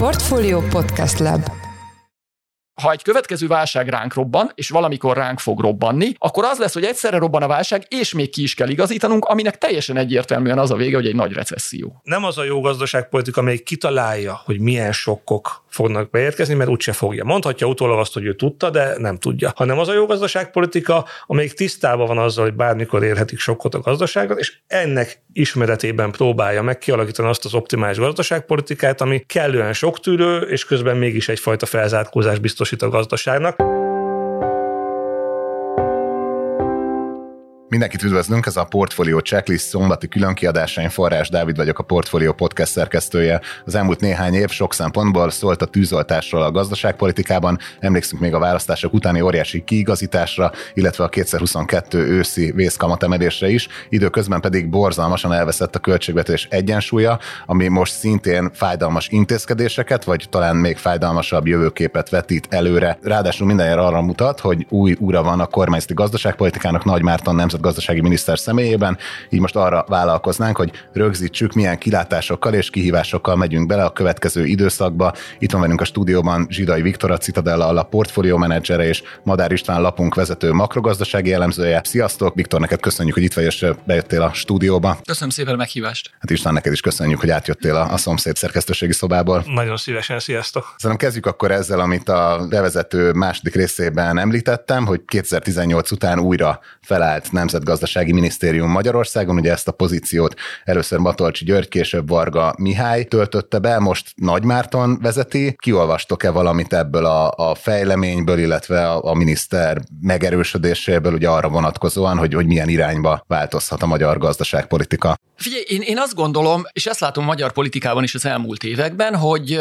Portfolio Podcast Lab ha egy következő válság ránk robban, és valamikor ránk fog robbanni, akkor az lesz, hogy egyszerre robban a válság, és még ki is kell igazítanunk, aminek teljesen egyértelműen az a vége, hogy egy nagy recesszió. Nem az a jó gazdaságpolitika, amely kitalálja, hogy milyen sokkok fognak beérkezni, mert úgyse fogja. Mondhatja utólag azt, hogy ő tudta, de nem tudja. Hanem az a jó gazdaságpolitika, amelyik tisztában van azzal, hogy bármikor érhetik sokkot a gazdaságot, és ennek ismeretében próbálja meg kialakítani azt az optimális gazdaságpolitikát, ami kellően soktűrő, és közben mégis egyfajta felzárkózás biztosít a gazdaságnak. Mindenkit üdvözlünk, ez a Portfolio Checklist szombati különkiadása. Én Forrás Dávid vagyok, a Portfolio podcast szerkesztője. Az elmúlt néhány év sok szempontból szólt a tűzoltásról a gazdaságpolitikában. Emlékszünk még a választások utáni óriási kiigazításra, illetve a 2022 őszi vészkamatemelésre is. Időközben pedig borzalmasan elveszett a költségvetés egyensúlya, ami most szintén fájdalmas intézkedéseket, vagy talán még fájdalmasabb jövőképet vetít előre. Ráadásul minden arra mutat, hogy új ura van a kormányzati gazdaságpolitikának Nagy Márton nemzet gazdasági miniszter személyében, így most arra vállalkoznánk, hogy rögzítsük, milyen kilátásokkal és kihívásokkal megyünk bele a következő időszakba. Itt van velünk a stúdióban Zsidai Viktor, a Citadella a portfólió menedzsere és Madár István lapunk vezető makrogazdasági elemzője. Sziasztok, Viktor, neked köszönjük, hogy itt vagy és bejöttél a stúdióba. Köszönöm szépen a meghívást. Hát István, neked is köszönjük, hogy átjöttél a, a szomszéd szerkesztőségi szobából. Nagyon szívesen, sziasztok. Szerintem kezdjük akkor ezzel, amit a bevezető második részében említettem, hogy 2018 után újra felállt nem Nemzetgazdasági Minisztérium Magyarországon, ugye ezt a pozíciót először Matolcsi György, később Varga Mihály töltötte be, most Nagy Márton vezeti. Kiolvastok-e valamit ebből a, a fejleményből, illetve a, a miniszter megerősödéséből, ugye arra vonatkozóan, hogy, hogy milyen irányba változhat a magyar gazdaságpolitika? Figyelj, én, én azt gondolom, és ezt látom magyar politikában is az elmúlt években, hogy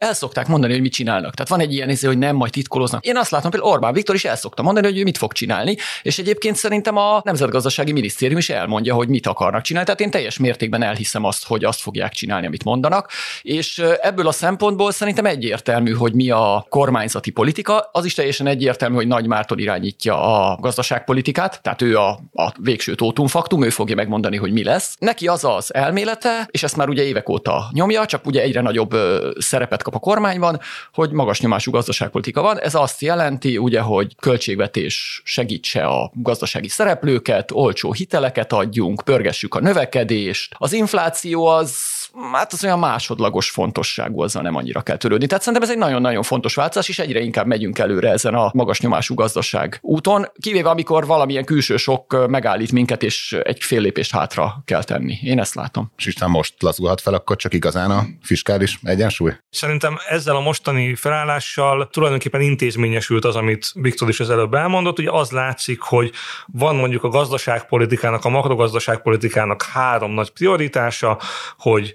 el szokták mondani, hogy mit csinálnak. Tehát van egy ilyen izé, hogy nem, majd titkoloznak. Én azt látom, például Orbán Viktor is el szokta mondani, hogy ő mit fog csinálni, és egyébként szerintem a Nemzetgazdasági Minisztérium is elmondja, hogy mit akarnak csinálni. Tehát én teljes mértékben elhiszem azt, hogy azt fogják csinálni, amit mondanak. És ebből a szempontból szerintem egyértelmű, hogy mi a kormányzati politika. Az is teljesen egyértelmű, hogy Nagy Márton irányítja a gazdaságpolitikát, tehát ő a, a végső tótumfaktum, ő fogja megmondani, hogy mi lesz. Neki az az elmélete, és ezt már ugye évek óta nyomja, csak ugye egyre nagyobb szerepet kap a kormányban, hogy magas nyomású gazdaságpolitika van. Ez azt jelenti, ugye, hogy költségvetés segítse a gazdasági szereplőket, olcsó hiteleket adjunk, pörgessük a növekedést. Az infláció az hát az olyan másodlagos fontosságú, azzal nem annyira kell törődni. Tehát szerintem ez egy nagyon-nagyon fontos változás, és egyre inkább megyünk előre ezen a magas nyomású gazdaság úton, kivéve amikor valamilyen külső sok megállít minket, és egy fél lépést hátra kell tenni. Én ezt látom. És Isten most lazulhat fel akkor csak igazán a fiskális egyensúly? Szerintem ezzel a mostani felállással tulajdonképpen intézményesült az, amit Viktor is az előbb elmondott. Ugye az látszik, hogy van mondjuk a gazdaságpolitikának, a makrogazdaságpolitikának három nagy prioritása, hogy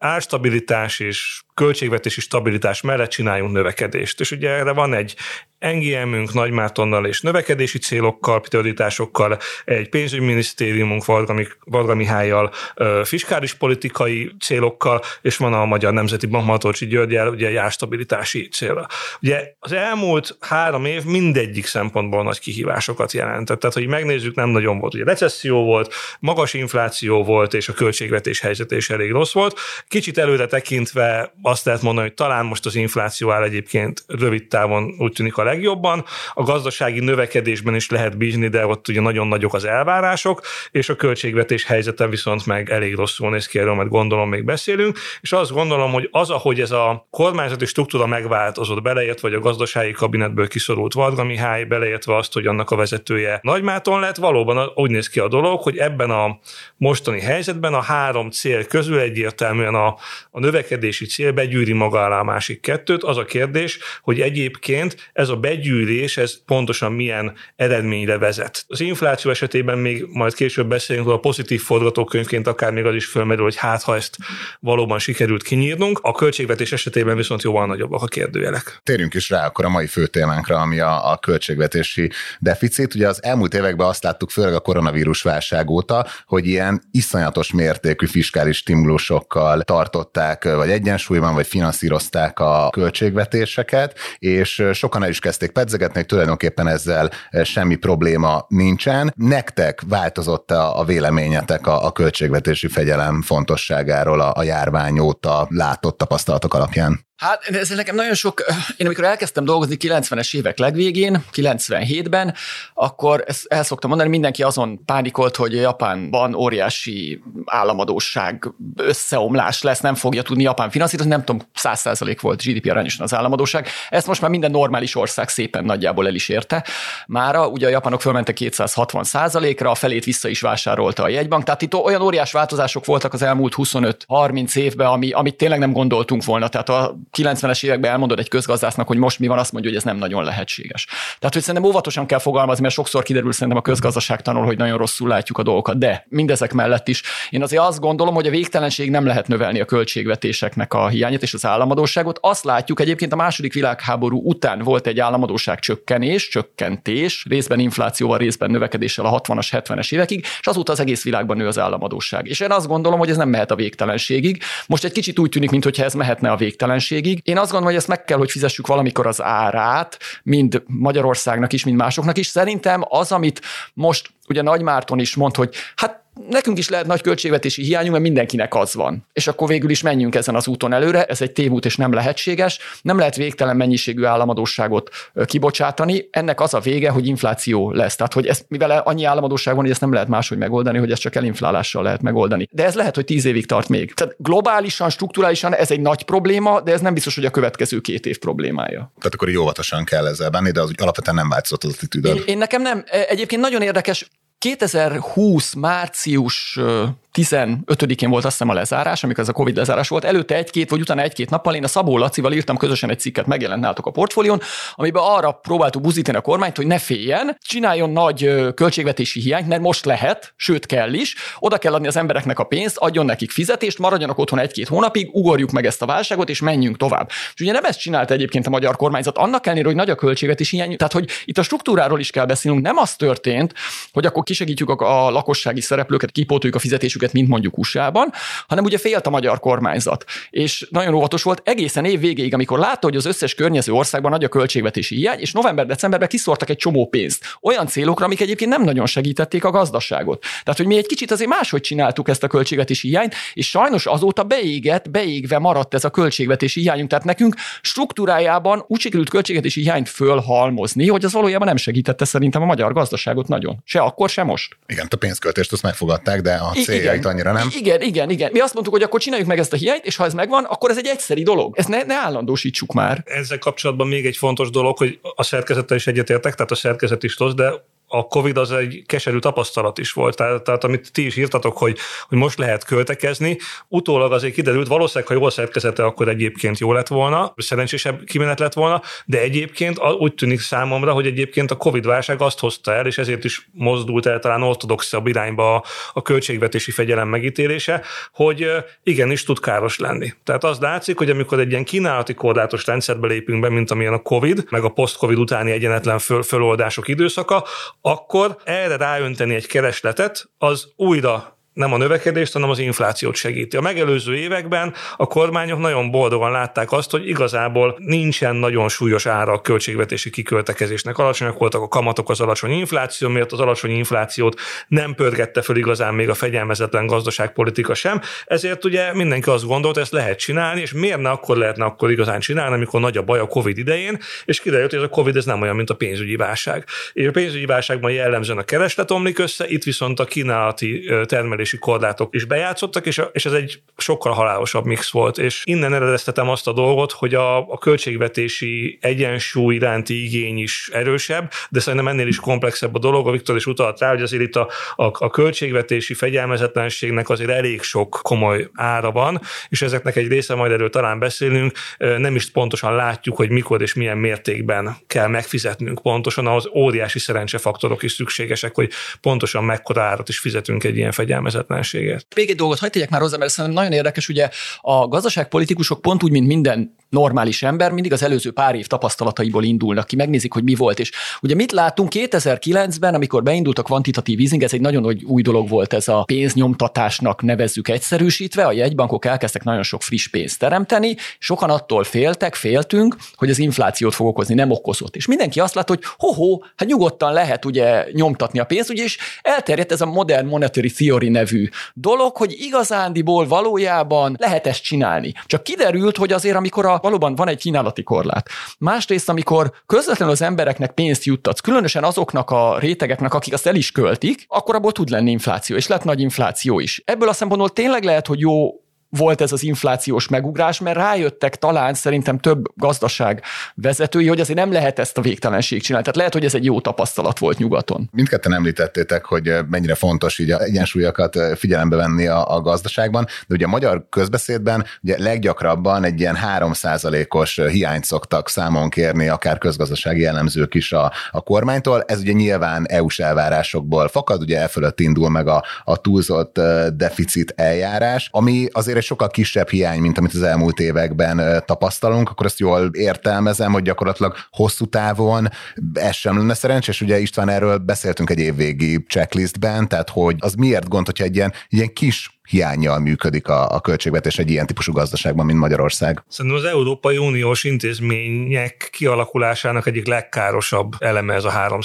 árstabilitás és költségvetési stabilitás mellett csináljunk növekedést. És ugye erre van egy NGM-ünk Nagymártonnal és növekedési célokkal, prioritásokkal, egy pénzügyminisztériumunk Varga, Mihályjal fiskális politikai célokkal, és van a Magyar Nemzeti Bank Matolcsi Györgyel ugye járstabilitási célra. Ugye az elmúlt három év mindegyik szempontból nagy kihívásokat jelentett. Tehát, hogy megnézzük, nem nagyon volt. Ugye recesszió volt, magas infláció volt, és a költségvetés helyzet is elég rossz volt. Kicsit előre tekintve azt lehet mondani, hogy talán most az infláció áll egyébként rövid távon úgy tűnik a legjobban. A gazdasági növekedésben is lehet bízni, de ott ugye nagyon nagyok az elvárások, és a költségvetés helyzete viszont meg elég rosszul néz ki, erről majd gondolom még beszélünk, és azt gondolom, hogy az, ahogy ez a kormányzati struktúra megváltozott, beleértve, vagy a gazdasági kabinetből kiszorult Varga Mihály, beleértve azt, hogy annak a vezetője Nagymáton lett, valóban úgy néz ki a dolog, hogy ebben a mostani helyzetben a három cél közül egyértelműen a, a növekedési cél begyűri maga alá a másik kettőt. Az a kérdés, hogy egyébként ez a begyűrés, ez pontosan milyen eredményre vezet. Az infláció esetében még majd később beszélünk, hogy a pozitív forgatókönyvként akár még az is fölmerül, hogy hát ha ezt valóban sikerült kinyírnunk, a költségvetés esetében viszont jóval nagyobbak a kérdőjelek. Térjünk is rá akkor a mai fő témánkra, ami a, a költségvetési deficit. Ugye az elmúlt években azt láttuk, főleg a koronavírus válság óta, hogy ilyen iszonyatos mértékű fiskális stimulusokkal tartották, vagy egyensúlyban, vagy finanszírozták a költségvetéseket, és sokan el is kezdték pedzegetni, hogy tulajdonképpen ezzel semmi probléma nincsen. Nektek változott a véleményetek a, költségvetési fegyelem fontosságáról a járvány óta látott tapasztalatok alapján? Hát ez nekem nagyon sok, én amikor elkezdtem dolgozni 90-es évek legvégén, 97-ben, akkor ezt el szoktam mondani, mindenki azon pánikolt, hogy Japánban óriási államadóság összeomlás lesz, nem fogja tudni Japán finanszírozni, nem tudom, 100% volt GDP arányosan az államadóság. Ezt most már minden normális ország szépen nagyjából el is érte. Mára ugye a japánok fölmentek 260 ra a felét vissza is vásárolta a jegybank, tehát itt olyan óriás változások voltak az elmúlt 25-30 évben, ami, amit tényleg nem gondoltunk volna. Tehát a 90-es években elmondod egy közgazdásznak, hogy most mi van, azt mondja, hogy ez nem nagyon lehetséges. Tehát, hogy szerintem óvatosan kell fogalmazni, mert sokszor kiderül szerintem a közgazdaság tanul, hogy nagyon rosszul látjuk a dolgokat. De mindezek mellett is én azért azt gondolom, hogy a végtelenség nem lehet növelni a költségvetéseknek a hiányát és az államadóságot. Azt látjuk egyébként a második világháború után volt egy államadóság csökkenés, csökkentés, részben inflációval, részben növekedéssel a 60-as, 70-es évekig, és azóta az egész világban nő az államadóság. És én azt gondolom, hogy ez nem mehet a végtelenségig. Most egy kicsit úgy tűnik, mintha ez mehetne a végtelenségig. Én azt gondolom, hogy ezt meg kell, hogy fizessük valamikor az árát, mind Magyarországnak is, mind másoknak is. Szerintem az, amit most ugye Nagy Márton is mond, hogy hát nekünk is lehet nagy költségvetési hiányunk, mert mindenkinek az van. És akkor végül is menjünk ezen az úton előre, ez egy tévút és nem lehetséges. Nem lehet végtelen mennyiségű államadóságot kibocsátani. Ennek az a vége, hogy infláció lesz. Tehát, hogy ez, mivel annyi államadóság van, hogy ezt nem lehet máshogy megoldani, hogy ezt csak elinflálással lehet megoldani. De ez lehet, hogy tíz évig tart még. Tehát globálisan, strukturálisan ez egy nagy probléma, de ez nem biztos, hogy a következő két év problémája. Tehát akkor óvatosan kell ezzel benni, de az alapvetően nem változott az attitűdöd. Én, én nekem nem. E, egyébként nagyon érdekes, 2020 március 15-én volt azt hiszem a lezárás, amikor ez a Covid lezárás volt. Előtte egy-két, vagy utána egy-két nappal én a Szabó Lacival írtam közösen egy cikket, megjelent nálatok a portfólión, amiben arra próbáltuk buzítani a kormányt, hogy ne féljen, csináljon nagy költségvetési hiányt, mert most lehet, sőt kell is, oda kell adni az embereknek a pénzt, adjon nekik fizetést, maradjanak otthon egy-két hónapig, ugorjuk meg ezt a válságot, és menjünk tovább. És ugye nem ezt csinálta egyébként a magyar kormányzat, annak ellenére, hogy nagy a költségvetési hiány, tehát hogy itt a struktúráról is kell beszélnünk, nem az történt, hogy akkor kisegítjük a lakossági szereplőket, kipótoljuk a fizetésüket fizetésüket, mint mondjuk USA-ban, hanem ugye félt a magyar kormányzat. És nagyon óvatos volt egészen év végéig, amikor látta, hogy az összes környező országban nagy a költségvetési hiány, és november-decemberben kiszortak egy csomó pénzt. Olyan célokra, amik egyébként nem nagyon segítették a gazdaságot. Tehát, hogy mi egy kicsit azért máshogy csináltuk ezt a költségvetési hiányt, és sajnos azóta beégett, beégve maradt ez a költségvetési hiányunk. Tehát nekünk struktúrájában úgy sikerült költségvetési hiányt fölhalmozni, hogy az valójában nem segítette szerintem a magyar gazdaságot nagyon. Se akkor, se most. Igen, a pénzköltést azt megfogadták, de a célja hiányt annyira, nem? Igen, igen, igen. Mi azt mondtuk, hogy akkor csináljuk meg ezt a hiányt, és ha ez megvan, akkor ez egy egyszeri dolog. Ezt ne, ne állandósítsuk már. Ezzel kapcsolatban még egy fontos dolog, hogy a szerkezettel is egyetértek, tehát a szerkezet is tos, de a Covid az egy keserű tapasztalat is volt. Tehát, tehát amit ti is írtatok, hogy, hogy most lehet költekezni, utólag azért kiderült, valószínűleg, ha jól szerkezete, akkor egyébként jó lett volna, szerencsésebb kimenet lett volna, de egyébként úgy tűnik számomra, hogy egyébként a Covid válság azt hozta el, és ezért is mozdult el talán ortodoxabb irányba a, a költségvetési fegyelem megítélése, hogy igenis tud káros lenni. Tehát az látszik, hogy amikor egy ilyen kínálati korlátos rendszerbe lépünk be, mint amilyen a Covid, meg a post-Covid utáni egyenetlen föl, föloldások időszaka, akkor erre ráönteni egy keresletet, az újra nem a növekedést, hanem az inflációt segíti. A megelőző években a kormányok nagyon boldogan látták azt, hogy igazából nincsen nagyon súlyos ára a költségvetési kiköltekezésnek. Alacsonyak voltak a kamatok az alacsony infláció miatt, az alacsony inflációt nem pörgette föl igazán még a fegyelmezetlen gazdaságpolitika sem. Ezért ugye mindenki azt gondolt, ezt lehet csinálni, és miért ne akkor lehetne akkor igazán csinálni, amikor nagy a baj a COVID idején, és kiderült, hogy ez a COVID ez nem olyan, mint a pénzügyi válság. És a pénzügyi válságban jellemzően a kereslet omlik össze, itt viszont a kínálati termelés működési korlátok is bejátszottak, és, a, és ez egy sokkal halálosabb mix volt. És innen eredeztetem azt a dolgot, hogy a, a költségvetési egyensúly iránti igény is erősebb, de szerintem ennél is komplexebb a dolog. A Viktor is utalt rá, hogy azért itt a, a, a költségvetési fegyelmezetlenségnek azért elég sok komoly ára van, és ezeknek egy része majd erről talán beszélünk, nem is pontosan látjuk, hogy mikor és milyen mértékben kell megfizetnünk pontosan, az óriási szerencsefaktorok is szükségesek, hogy pontosan mekkora árat is fizetünk egy ilyen fegyelmezetlenségnek fegyelmezetlenséget. Még egy dolgot hagyd tegyek már hozzá, mert szerintem nagyon érdekes, ugye a gazdaságpolitikusok pont úgy, mint minden normális ember, mindig az előző pár év tapasztalataiból indulnak ki, megnézik, hogy mi volt. És ugye mit látunk 2009-ben, amikor beindult a kvantitatív easing, ez egy nagyon nagy új dolog volt, ez a pénznyomtatásnak nevezzük egyszerűsítve, a jegybankok elkezdtek nagyon sok friss pénzt teremteni, sokan attól féltek, féltünk, hogy az inflációt fog okozni, nem okozott. És mindenki azt látta, hogy ho-ho, hát nyugodtan lehet ugye nyomtatni a pénzt, ugye, és elterjedt ez a modern monetary theory nevű dolog, hogy igazándiból valójában lehet ezt csinálni. Csak kiderült, hogy azért amikor a valóban van egy kínálati korlát. Másrészt, amikor közvetlenül az embereknek pénzt juttatsz, különösen azoknak a rétegeknek, akik azt el is költik, akkor abból tud lenni infláció, és lett nagy infláció is. Ebből a szempontból tényleg lehet, hogy jó volt ez az inflációs megugrás, mert rájöttek talán szerintem több gazdaság vezetői, hogy azért nem lehet ezt a végtelenség csinálni. Tehát lehet, hogy ez egy jó tapasztalat volt nyugaton. Mindketten említettétek, hogy mennyire fontos így a egyensúlyokat figyelembe venni a, a gazdaságban, de ugye a magyar közbeszédben ugye leggyakrabban egy ilyen 3%-os hiányt szoktak számon kérni, akár közgazdasági jellemzők is a, a kormánytól. Ez ugye nyilván EU-s elvárásokból fakad, ugye e fölött indul meg a, a túlzott deficit eljárás, ami azért egy sokkal kisebb hiány, mint amit az elmúlt években tapasztalunk, akkor azt jól értelmezem, hogy gyakorlatilag hosszú távon ez sem lenne szerencsés. Ugye István erről beszéltünk egy évvégi checklistben, tehát hogy az miért gond, hogyha egy ilyen, ilyen kis hiányjal működik a, a költségvetés egy ilyen típusú gazdaságban, mint Magyarország. Szerintem az Európai Uniós intézmények kialakulásának egyik legkárosabb eleme ez a 3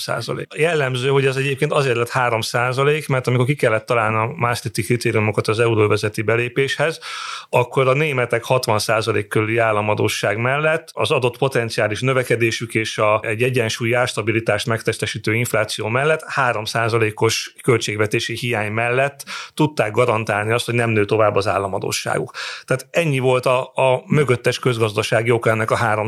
Jellemző, hogy ez egyébként azért lett 3 mert amikor ki kellett találni a Maastrichti kritériumokat az euróvezeti belépéshez, akkor a németek 60 körüli államadóság mellett az adott potenciális növekedésük és a, egy egyensúlyi árstabilitást megtestesítő infláció mellett 3 os költségvetési hiány mellett tudták garantálni azt, hogy nem nő tovább az államadóságuk. Tehát ennyi volt a, a mögöttes közgazdasági oka ennek a 3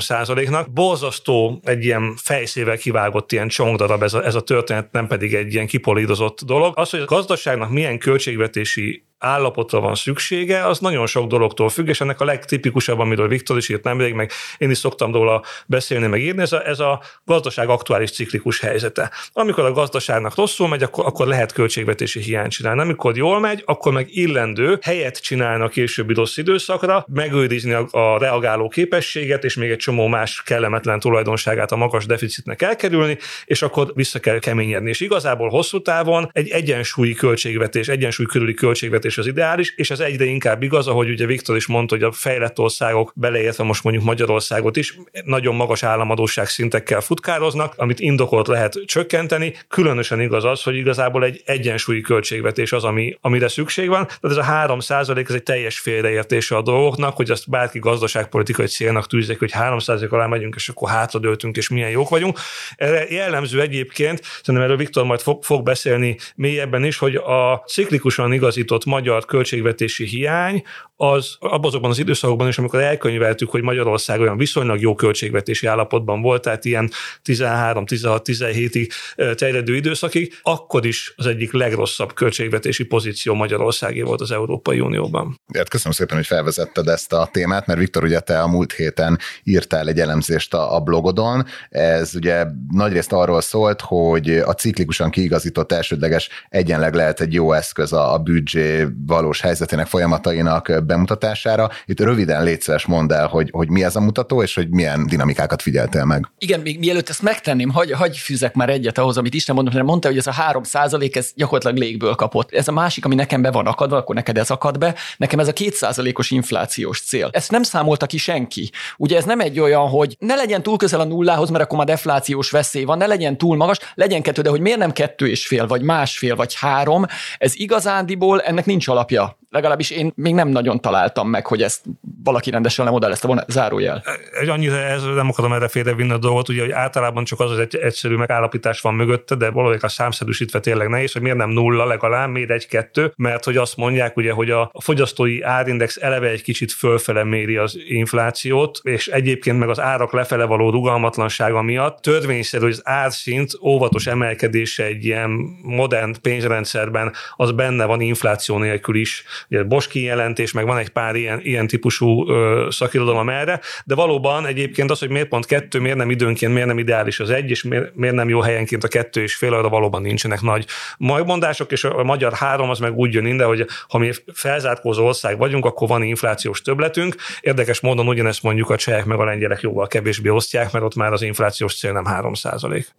nak Borzasztó egy ilyen fejszével kivágott ilyen csongdarab ez a, ez a történet, nem pedig egy ilyen kipolírozott dolog. Az, hogy a gazdaságnak milyen költségvetési állapotra van szüksége, az nagyon sok dologtól függ, és ennek a legtipikusabb, amiről Viktor is írt nemrég, meg én is szoktam róla beszélni, meg írni, ez a, ez a gazdaság aktuális ciklikus helyzete. Amikor a gazdaságnak rosszul megy, akkor, akkor lehet költségvetési hiányt csinálni. Amikor jól megy, akkor meg illendő helyet csinálni a későbbi rossz időszakra, megőrizni a, a reagáló képességet, és még egy csomó más kellemetlen tulajdonságát a magas deficitnek elkerülni, és akkor vissza kell keményedni. És igazából hosszú távon egy egyensúlyi költségvetés, egyensúly körüli költségvetés és az ideális, és ez egyre inkább igaz, ahogy ugye Viktor is mondta, hogy a fejlett országok, beleértve most mondjuk Magyarországot is, nagyon magas államadóság szintekkel futkároznak, amit indokolt lehet csökkenteni. Különösen igaz az, hogy igazából egy egyensúlyi költségvetés az, ami, amire szükség van. Tehát ez a 3 ez egy teljes félreértése a dolgoknak, hogy azt bárki gazdaságpolitikai célnak tűzik, hogy 3% alá megyünk, és akkor hátradőltünk, és milyen jók vagyunk. Erre jellemző egyébként, szerintem erről Viktor majd fog, fog beszélni mélyebben is, hogy a ciklikusan igazított magyar költségvetési hiány az azokban az időszakokban is, amikor elkönyveltük, hogy Magyarország olyan viszonylag jó költségvetési állapotban volt, tehát ilyen 13-16-17-ig terjedő időszakig, akkor is az egyik legrosszabb költségvetési pozíció Magyarországé volt az Európai Unióban. Hát köszönöm szépen, hogy felvezetted ezt a témát, mert Viktor, ugye te a múlt héten írtál egy elemzést a, a blogodon. Ez ugye nagyrészt arról szólt, hogy a ciklikusan kiigazított elsődleges egyenleg lehet egy jó eszköz a, a büdzsé valós helyzetének folyamatainak bemutatására. Itt röviden létszeres mondd el, hogy, hogy mi ez a mutató, és hogy milyen dinamikákat figyeltél meg. Igen, még mielőtt ezt megtenném, hagy, hagy fűzek már egyet ahhoz, amit Isten mondott, mert mondta, hogy ez a 3 százalék, ez gyakorlatilag légből kapott. Ez a másik, ami nekem be van akadva, akkor neked ez akad be, nekem ez a 2 százalékos inflációs cél. Ezt nem számolta ki senki. Ugye ez nem egy olyan, hogy ne legyen túl közel a nullához, mert akkor már deflációs veszély van, ne legyen túl magas, legyen kettő, de hogy miért nem kettő és fél, vagy másfél, vagy három, ez igazándiból ennek nincs alapja legalábbis én még nem nagyon találtam meg, hogy ezt valaki rendesen lemodellezte volna, zárójel. Egy annyira ez, nem akarom erre félrevinni a dolgot, ugye, hogy általában csak az az egy egyszerű megállapítás van mögötte, de valahogy a számszerűsítve tényleg nehéz, hogy miért nem nulla legalább, miért egy-kettő, mert hogy azt mondják, ugye, hogy a fogyasztói árindex eleve egy kicsit fölfele méri az inflációt, és egyébként meg az árak lefele való rugalmatlansága miatt törvényszerű, hogy az árszint óvatos emelkedése egy ilyen modern pénzrendszerben az benne van infláció nélkül is ugye Bosch kijelentés, meg van egy pár ilyen, ilyen típusú ö, szakirodalom erre, de valóban egyébként az, hogy miért pont kettő, miért nem időnként, miért nem ideális az egy, és miért, miért nem jó helyenként a kettő és fél, arra valóban nincsenek nagy megmondások, és a magyar három az meg úgy jön ide, hogy ha mi felzárkózó ország vagyunk, akkor van inflációs többletünk. Érdekes módon ugyanezt mondjuk a csehek meg a lengyelek jóval kevésbé osztják, mert ott már az inflációs cél nem 3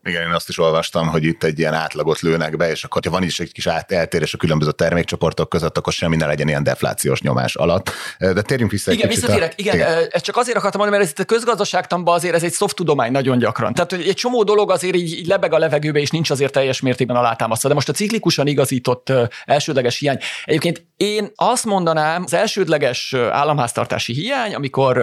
Igen, én azt is olvastam, hogy itt egy ilyen átlagot lőnek be, és akkor ha van is egy kis eltérés a különböző termékcsoportok között, akkor semmi ne legyen ilyen deflációs nyomás alatt. De térjünk vissza igen, egy kicsit. Visszatérek, a... igen, igen, ezt csak azért akartam mondani, mert ez itt a közgazdaságtanban azért ez egy soft tudomány nagyon gyakran. Tehát hogy egy csomó dolog azért így, így lebeg a levegőbe, és nincs azért teljes mértékben alátámasztva. De most a ciklikusan igazított elsődleges hiány. Egyébként én azt mondanám, az elsődleges államháztartási hiány, amikor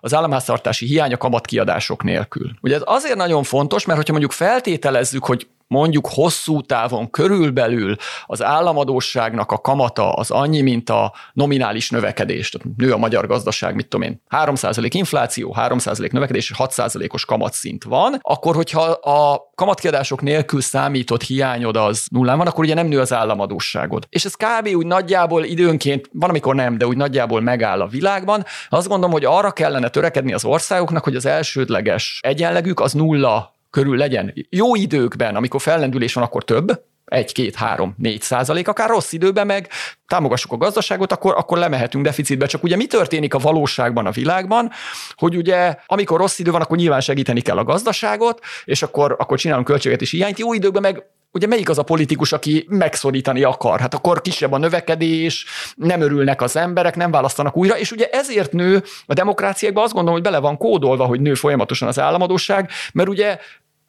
az államháztartási hiány a kamatkiadások nélkül. Ugye ez azért nagyon fontos, mert hogyha mondjuk feltételezzük, hogy mondjuk hosszú távon körülbelül az államadóságnak a kamata az annyi, mint a nominális növekedés. Tehát nő a magyar gazdaság, mit tudom én, 3% infláció, 3% növekedés, 6%-os kamatszint van, akkor hogyha a kamatkiadások nélkül számított hiányod az nullán van, akkor ugye nem nő az államadóságod. És ez kb. úgy nagyjából időnként, van amikor nem, de úgy nagyjából megáll a világban. Azt gondolom, hogy arra kellene törekedni az országoknak, hogy az elsődleges egyenlegük az nulla körül legyen. Jó időkben, amikor fellendülés van, akkor több, egy, két, három, négy százalék, akár rossz időben meg támogassuk a gazdaságot, akkor, akkor lemehetünk deficitbe. Csak ugye mi történik a valóságban a világban, hogy ugye amikor rossz idő van, akkor nyilván segíteni kell a gazdaságot, és akkor, akkor csinálunk költségvetési hiányt. Jó időben meg ugye melyik az a politikus, aki megszorítani akar? Hát akkor kisebb a növekedés, nem örülnek az emberek, nem választanak újra, és ugye ezért nő a demokráciákban azt gondolom, hogy bele van kódolva, hogy nő folyamatosan az államadóság, mert ugye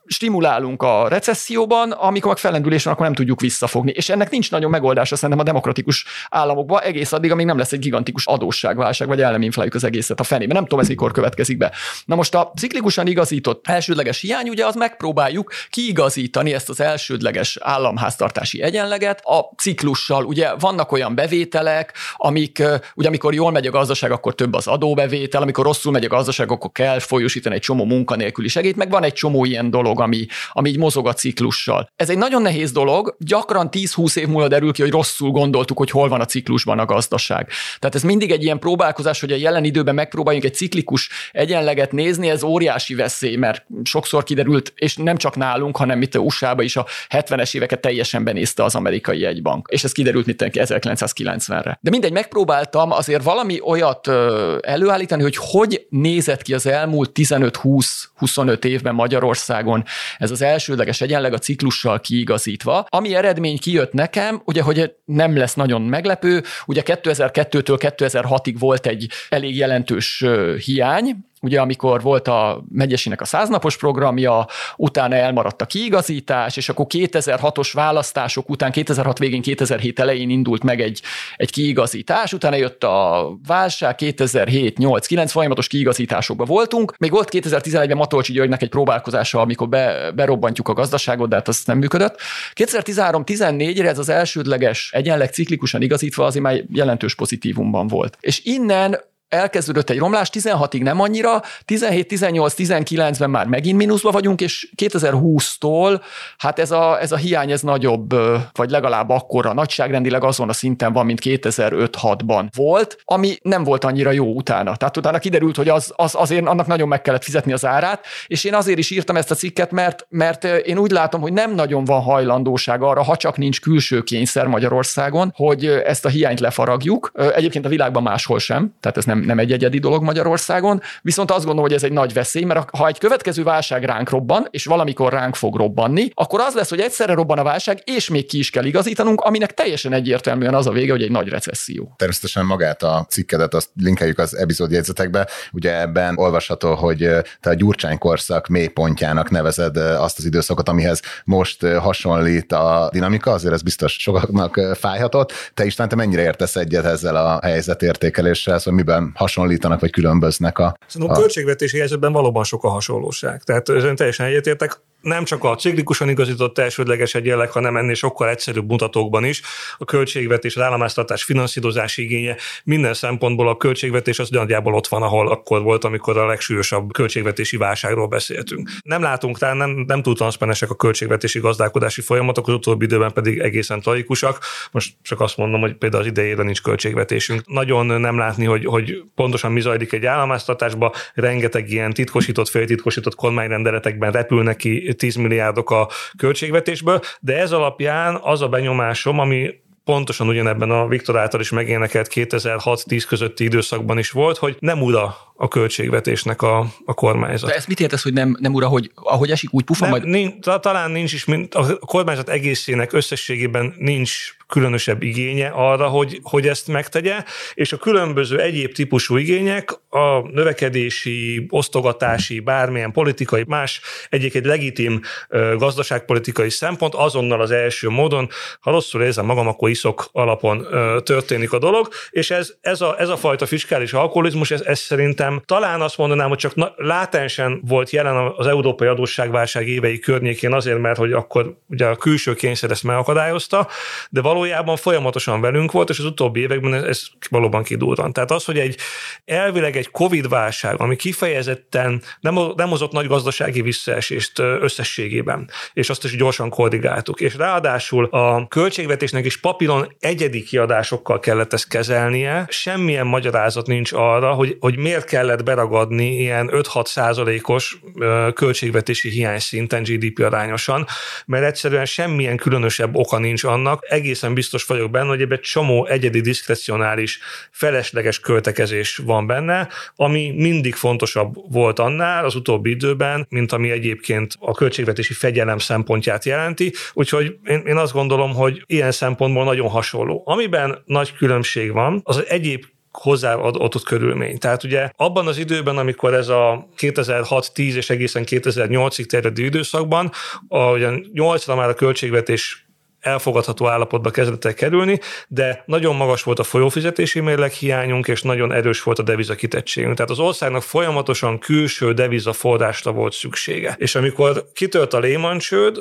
stimulálunk a recesszióban, amikor meg fellendülés van, akkor nem tudjuk visszafogni. És ennek nincs nagyon megoldása szerintem a demokratikus államokban egész addig, amíg nem lesz egy gigantikus adósságválság, vagy el nem infláljuk az egészet a fenébe. Nem tudom, ez mikor következik be. Na most a ciklikusan igazított elsődleges hiány, ugye az megpróbáljuk kiigazítani ezt az elsődleges államháztartási egyenleget a ciklussal. Ugye vannak olyan bevételek, amik, ugye amikor jól megy a gazdaság, akkor több az adóbevétel, amikor rosszul megy a gazdaság, akkor kell folyosítani egy csomó munkanélküli segít, meg van egy csomó ilyen dolog, dolog, ami, ami így mozog a ciklussal. Ez egy nagyon nehéz dolog, gyakran 10-20 év múlva derül ki, hogy rosszul gondoltuk, hogy hol van a ciklusban a gazdaság. Tehát ez mindig egy ilyen próbálkozás, hogy a jelen időben megpróbáljunk egy ciklikus egyenleget nézni, ez óriási veszély, mert sokszor kiderült, és nem csak nálunk, hanem itt a USA-ba is a 70-es éveket teljesen benézte az amerikai jegybank. És ez kiderült mit 1990-re. De mindegy, megpróbáltam azért valami olyat előállítani, hogy hogy nézett ki az elmúlt 15-20-25 évben Magyarországon ez az elsődleges egyenleg a ciklussal kiigazítva. Ami eredmény kijött nekem, ugye, hogy nem lesz nagyon meglepő, ugye 2002-től 2006-ig volt egy elég jelentős hiány, ugye amikor volt a megyesének a száznapos programja, utána elmaradt a kiigazítás, és akkor 2006-os választások után, 2006 végén, 2007 elején indult meg egy, egy kiigazítás, utána jött a válság, 2007, 8, 9 folyamatos kiigazításokban voltunk. Még volt 2011-ben Matolcsi Györgynek egy próbálkozása, amikor be, berobbantjuk a gazdaságot, de hát az nem működött. 2013-14-re ez az elsődleges egyenleg ciklikusan igazítva azért már jelentős pozitívumban volt. És innen elkezdődött egy romlás, 16-ig nem annyira, 17, 18, 19-ben már megint mínuszba vagyunk, és 2020-tól hát ez a, ez a hiány ez nagyobb, vagy legalább akkora, nagyságrendileg azon a szinten van, mint 2005-6-ban volt, ami nem volt annyira jó utána. Tehát utána kiderült, hogy az, az azért annak nagyon meg kellett fizetni az árát, és én azért is írtam ezt a cikket, mert, mert én úgy látom, hogy nem nagyon van hajlandóság arra, ha csak nincs külső kényszer Magyarországon, hogy ezt a hiányt lefaragjuk. Egyébként a világban máshol sem, tehát ez nem nem, nem egy egyedi dolog Magyarországon, viszont azt gondolom, hogy ez egy nagy veszély, mert ha egy következő válság ránk robban, és valamikor ránk fog robbanni, akkor az lesz, hogy egyszerre robban a válság, és még ki is kell igazítanunk, aminek teljesen egyértelműen az a vége, hogy egy nagy recesszió. Természetesen magát a cikkedet azt linkeljük az epizódjegyzetekbe. Ugye ebben olvasható, hogy te a Gyurcsány korszak mélypontjának nevezed azt az időszakot, amihez most hasonlít a dinamika, azért ez biztos sokaknak fájhatott. Te István, te mennyire értesz egyet ezzel a helyzetértékeléssel, szóval miben hasonlítanak, vagy különböznek a... Szerintem a költségvetési helyzetben valóban sok a hasonlóság. Tehát ezen teljesen egyetértek nem csak a ciklikusan igazított elsődleges egyenleg, hanem ennél sokkal egyszerűbb mutatókban is. A költségvetés, az államháztartás finanszírozási igénye minden szempontból a költségvetés az nagyjából ott van, ahol akkor volt, amikor a legsúlyosabb költségvetési válságról beszéltünk. Nem látunk, tehát nem, nem túl transzparesek a költségvetési gazdálkodási folyamatok, az utóbbi időben pedig egészen tragikusak. Most csak azt mondom, hogy például az idejére nincs költségvetésünk. Nagyon nem látni, hogy, hogy pontosan mi zajlik egy államháztartásban, rengeteg ilyen titkosított, féltitkosított kormányrendeletekben repülnek ki 10 milliárdok a költségvetésből, de ez alapján az a benyomásom, ami pontosan ugyanebben a Viktor által is megénekelt 2006-10 közötti időszakban is volt, hogy nem ura a költségvetésnek a, a kormányzat. De ezt mit értesz, hogy nem, nem ura, hogy ahogy esik, úgy pufa nem, majd? Nincs, talán nincs is, mint a kormányzat egészének összességében nincs különösebb igénye arra, hogy, hogy ezt megtegye, és a különböző egyéb típusú igények, a növekedési, osztogatási, bármilyen politikai, más egyébként legitim gazdaságpolitikai szempont azonnal az első módon, ha rosszul érzem magam, akkor iszok alapon történik a dolog, és ez, ez, a, ez a fajta fiskális alkoholizmus, ez, ez szerintem talán azt mondanám, hogy csak látensen volt jelen az európai adósságválság évei környékén azért, mert hogy akkor ugye a külső kényszer ezt megakadályozta, de valójában folyamatosan velünk volt, és az utóbbi években ez, ez valóban kidurran. Tehát az, hogy egy elvileg egy Covid-válság, ami kifejezetten nem, nem hozott nagy gazdasági visszaesést összességében, és azt is gyorsan koordináltuk. És ráadásul a költségvetésnek is papíron egyedi kiadásokkal kellett ezt kezelnie, semmilyen magyarázat nincs arra, hogy, hogy miért kellett beragadni ilyen 5-6 százalékos költségvetési hiány szinten GDP arányosan, mert egyszerűen semmilyen különösebb oka nincs annak, egészen biztos vagyok benne, hogy ebben csomó egyedi diszkrecionális, felesleges költekezés van benne, ami mindig fontosabb volt annál az utóbbi időben, mint ami egyébként a költségvetési fegyelem szempontját jelenti. Úgyhogy én, én azt gondolom, hogy ilyen szempontból nagyon hasonló. Amiben nagy különbség van, az egyéb hozzáadott körülmény. Tehát ugye abban az időben, amikor ez a 2006-10 és egészen 2008-ig terjedő időszakban, a, ugye 8-ra már a költségvetés elfogadható állapotba kezdett el kerülni, de nagyon magas volt a folyófizetési mérleg hiányunk, és nagyon erős volt a deviza kitettségünk. Tehát az országnak folyamatosan külső deviza forrásra volt szüksége. És amikor kitört a Lehman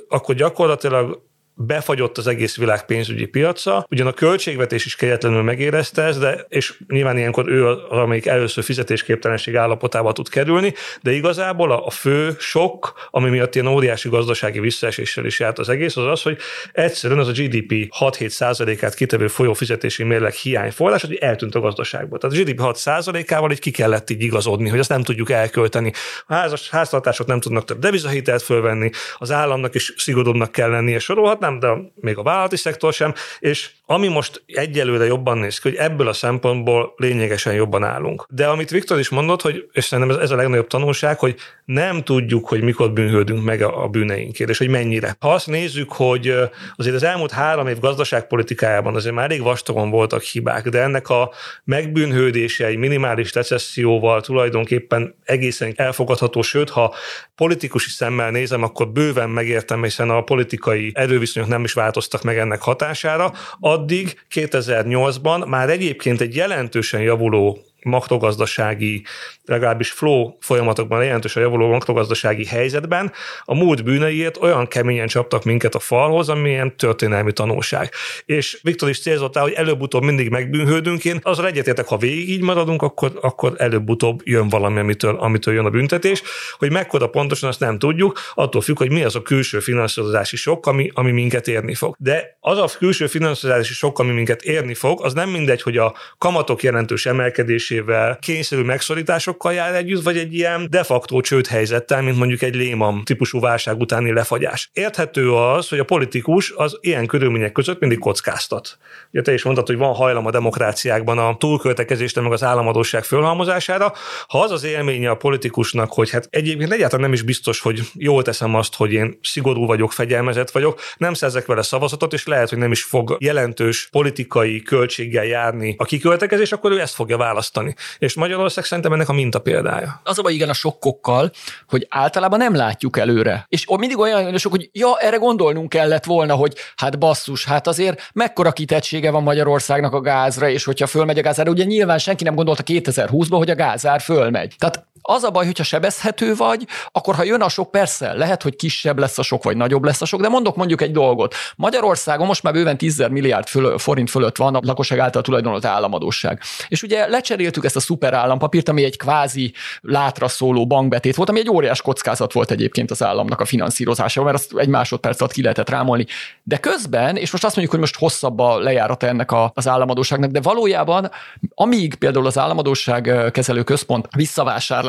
akkor gyakorlatilag befagyott az egész világ pénzügyi piaca, ugyan a költségvetés is kegyetlenül megérezte ezt, de, és nyilván ilyenkor ő az, amelyik először fizetésképtelenség állapotába tud kerülni, de igazából a, a fő sok, ami miatt ilyen óriási gazdasági visszaeséssel is járt az egész, az az, hogy egyszerűen az a GDP 6-7 százalékát kitevő folyófizetési mérleg hiányforrás, hogy eltűnt a gazdaságból. Tehát a GDP 6 százalékával így ki kellett így igazodni, hogy azt nem tudjuk elkölteni. A házas, háztartások nem tudnak több devizahitelt fölvenni, az államnak is szigorúbbnak kell lennie, sorolhatnám, nem, de még a vállalati szektor sem, és ami most egyelőre jobban néz ki, hogy ebből a szempontból lényegesen jobban állunk. De amit Viktor is mondott, hogy, és szerintem ez, a legnagyobb tanulság, hogy nem tudjuk, hogy mikor bűnhődünk meg a, bűneinkért, és hogy mennyire. Ha azt nézzük, hogy azért az elmúlt három év gazdaságpolitikájában azért már elég vastagon voltak hibák, de ennek a megbűnhődése egy minimális recesszióval tulajdonképpen egészen elfogadható, sőt, ha politikusi szemmel nézem, akkor bőven megértem, hiszen a politikai erőviszonyok nem is változtak meg ennek hatására. Addig 2008-ban már egyébként egy jelentősen javuló makrogazdasági, legalábbis flow folyamatokban jelentősen javuló makrogazdasági helyzetben a múlt bűneiért olyan keményen csaptak minket a falhoz, amilyen történelmi tanulság. És Viktor is célzott hogy előbb-utóbb mindig megbűnhődünk. Én azra egyetértek, ha végig így maradunk, akkor, akkor előbb-utóbb jön valami, amitől, amitől jön a büntetés. Hogy mekkora pontosan, azt nem tudjuk, attól függ, hogy mi az a külső finanszírozási sok, ami, ami minket érni fog. De az a külső finanszírozási sok, ami minket érni fog, az nem mindegy, hogy a kamatok jelentős emelkedés emelésével, kényszerű megszorításokkal jár együtt, vagy egy ilyen de facto csődhelyzettel, mint mondjuk egy Lehman típusú válság utáni lefagyás. Érthető az, hogy a politikus az ilyen körülmények között mindig kockáztat. Ugye te is mondtad, hogy van hajlam a demokráciákban a túlköltekezésre, meg az államadóság fölhalmozására. Ha az az élménye a politikusnak, hogy hát egyébként egyáltalán nem is biztos, hogy jól teszem azt, hogy én szigorú vagyok, fegyelmezett vagyok, nem szerzek vele szavazatot, és lehet, hogy nem is fog jelentős politikai költséggel járni a kiköltekezés, akkor ő ezt fogja választani tartani. És Magyarország szerintem ennek a minta példája. Az a igen a sokkokkal, hogy általában nem látjuk előre. És mindig olyan sok, hogy ja, erre gondolnunk kellett volna, hogy hát basszus, hát azért mekkora kitettsége van Magyarországnak a gázra, és hogyha fölmegy a gázára, ugye nyilván senki nem gondolta 2020-ban, hogy a gázár fölmegy. Tehát az a baj, hogyha sebezhető vagy, akkor ha jön a sok, persze, lehet, hogy kisebb lesz a sok, vagy nagyobb lesz a sok, de mondok mondjuk egy dolgot. Magyarországon most már bőven 10 milliárd föl, forint fölött van a lakosság által tulajdonolt államadóság. És ugye lecseréltük ezt a szuper állampapírt, ami egy kvázi látra szóló bankbetét volt, ami egy óriás kockázat volt egyébként az államnak a finanszírozása, mert azt egy másodperc alatt ki lehetett rámolni. De közben, és most azt mondjuk, hogy most hosszabb a lejárata ennek a, az államadóságnak, de valójában, amíg például az államadóság kezelő központ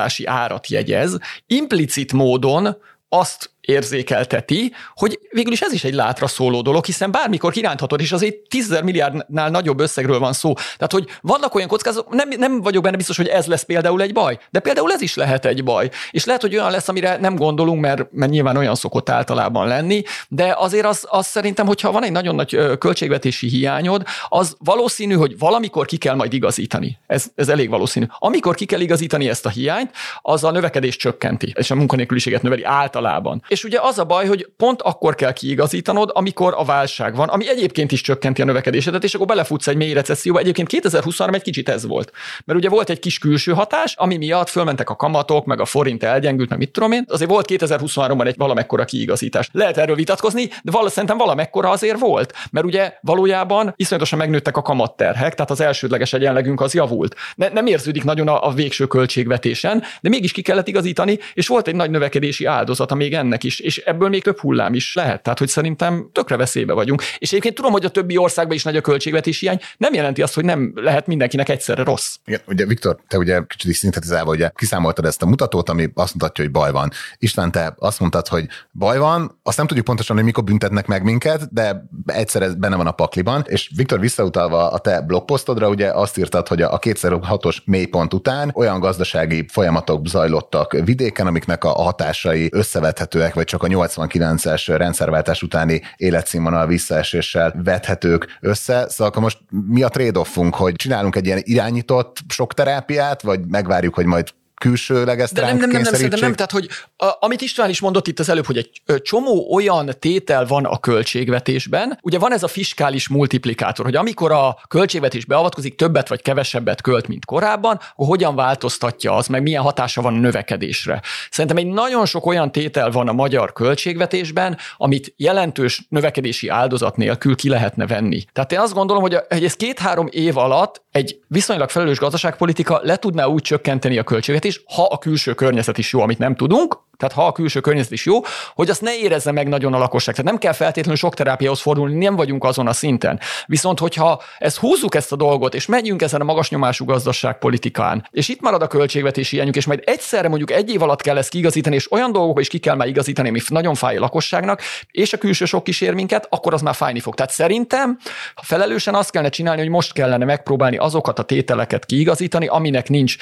visszavásárlási árat jegyez, implicit módon azt érzékelteti, hogy végül is ez is egy látra szóló dolog, hiszen bármikor kiránthatod, és azért 10 milliárdnál nagyobb összegről van szó. Tehát, hogy vannak olyan kockázatok, nem, nem vagyok benne biztos, hogy ez lesz például egy baj, de például ez is lehet egy baj. És lehet, hogy olyan lesz, amire nem gondolunk, mert, mert nyilván olyan szokott általában lenni, de azért az, az szerintem, hogyha van egy nagyon nagy költségvetési hiányod, az valószínű, hogy valamikor ki kell majd igazítani. Ez, ez elég valószínű. Amikor ki kell igazítani ezt a hiányt, az a növekedés csökkenti, és a munkanélküliséget növeli általában. És ugye az a baj, hogy pont akkor kell kiigazítanod, amikor a válság van, ami egyébként is csökkenti a növekedésedet, és akkor belefutsz egy mély recesszióba. Egyébként 2023 egy kicsit ez volt. Mert ugye volt egy kis külső hatás, ami miatt fölmentek a kamatok, meg a forint elgyengült, meg mit tudom én. Azért volt 2023-ban egy valamekkora kiigazítás. Lehet erről vitatkozni, de valószínűleg szerintem valamekkora azért volt. Mert ugye valójában iszonyatosan megnőttek a kamatterhek, tehát az elsődleges egyenlegünk az javult. Ne, nem érződik nagyon a, a végső költségvetésen, de mégis ki kellett igazítani, és volt egy nagy növekedési áldozata még ennek is, és ebből még több hullám is lehet. Tehát, hogy szerintem tökre veszélybe vagyunk. És egyébként tudom, hogy a többi országban is nagy a költségvetési hiány, nem jelenti azt, hogy nem lehet mindenkinek egyszerre rossz. Igen, ugye Viktor, te ugye kicsit is szintetizálva, ugye kiszámoltad ezt a mutatót, ami azt mutatja, hogy baj van. István, te azt mondtad, hogy baj van, azt nem tudjuk pontosan, hogy mikor büntetnek meg minket, de egyszer ez benne van a pakliban, és Viktor visszautalva a te blogposztodra, ugye azt írtad, hogy a 2006-os mélypont után olyan gazdasági folyamatok zajlottak vidéken, amiknek a hatásai összevethetőek, vagy csak a 89-es rendszerváltás utáni életszínvonal visszaeséssel vethetők össze. Szóval most mi a trade-offunk, hogy csinálunk egy ilyen irányított sok terápiát, vagy megvárjuk, hogy majd külsőleg ezt De nem, nem, nem, nem, nem, nem, tehát hogy a, amit István is mondott itt az előbb, hogy egy csomó olyan tétel van a költségvetésben, ugye van ez a fiskális multiplikátor, hogy amikor a költségvetés beavatkozik, többet vagy kevesebbet költ, mint korábban, akkor hogyan változtatja az, meg milyen hatása van a növekedésre. Szerintem egy nagyon sok olyan tétel van a magyar költségvetésben, amit jelentős növekedési áldozat nélkül ki lehetne venni. Tehát én azt gondolom, hogy, ez két-három év alatt egy viszonylag felelős gazdaságpolitika le tudná úgy csökkenteni a költségvetést, is, ha a külső környezet is jó, amit nem tudunk, tehát ha a külső környezet is jó, hogy azt ne érezze meg nagyon a lakosság. Tehát nem kell feltétlenül sok terápiához fordulni, nem vagyunk azon a szinten. Viszont, hogyha ezt húzzuk ezt a dolgot, és megyünk ezen a magas nyomású gazdaságpolitikán, és itt marad a költségvetési hiányunk, és majd egyszerre mondjuk egy év alatt kell ezt kiigazítani, és olyan dolgokba is ki kell már igazítani, ami nagyon fáj a lakosságnak, és a külső sok kísér minket, akkor az már fájni fog. Tehát szerintem ha felelősen azt kellene csinálni, hogy most kellene megpróbálni azokat a tételeket kiigazítani, aminek nincs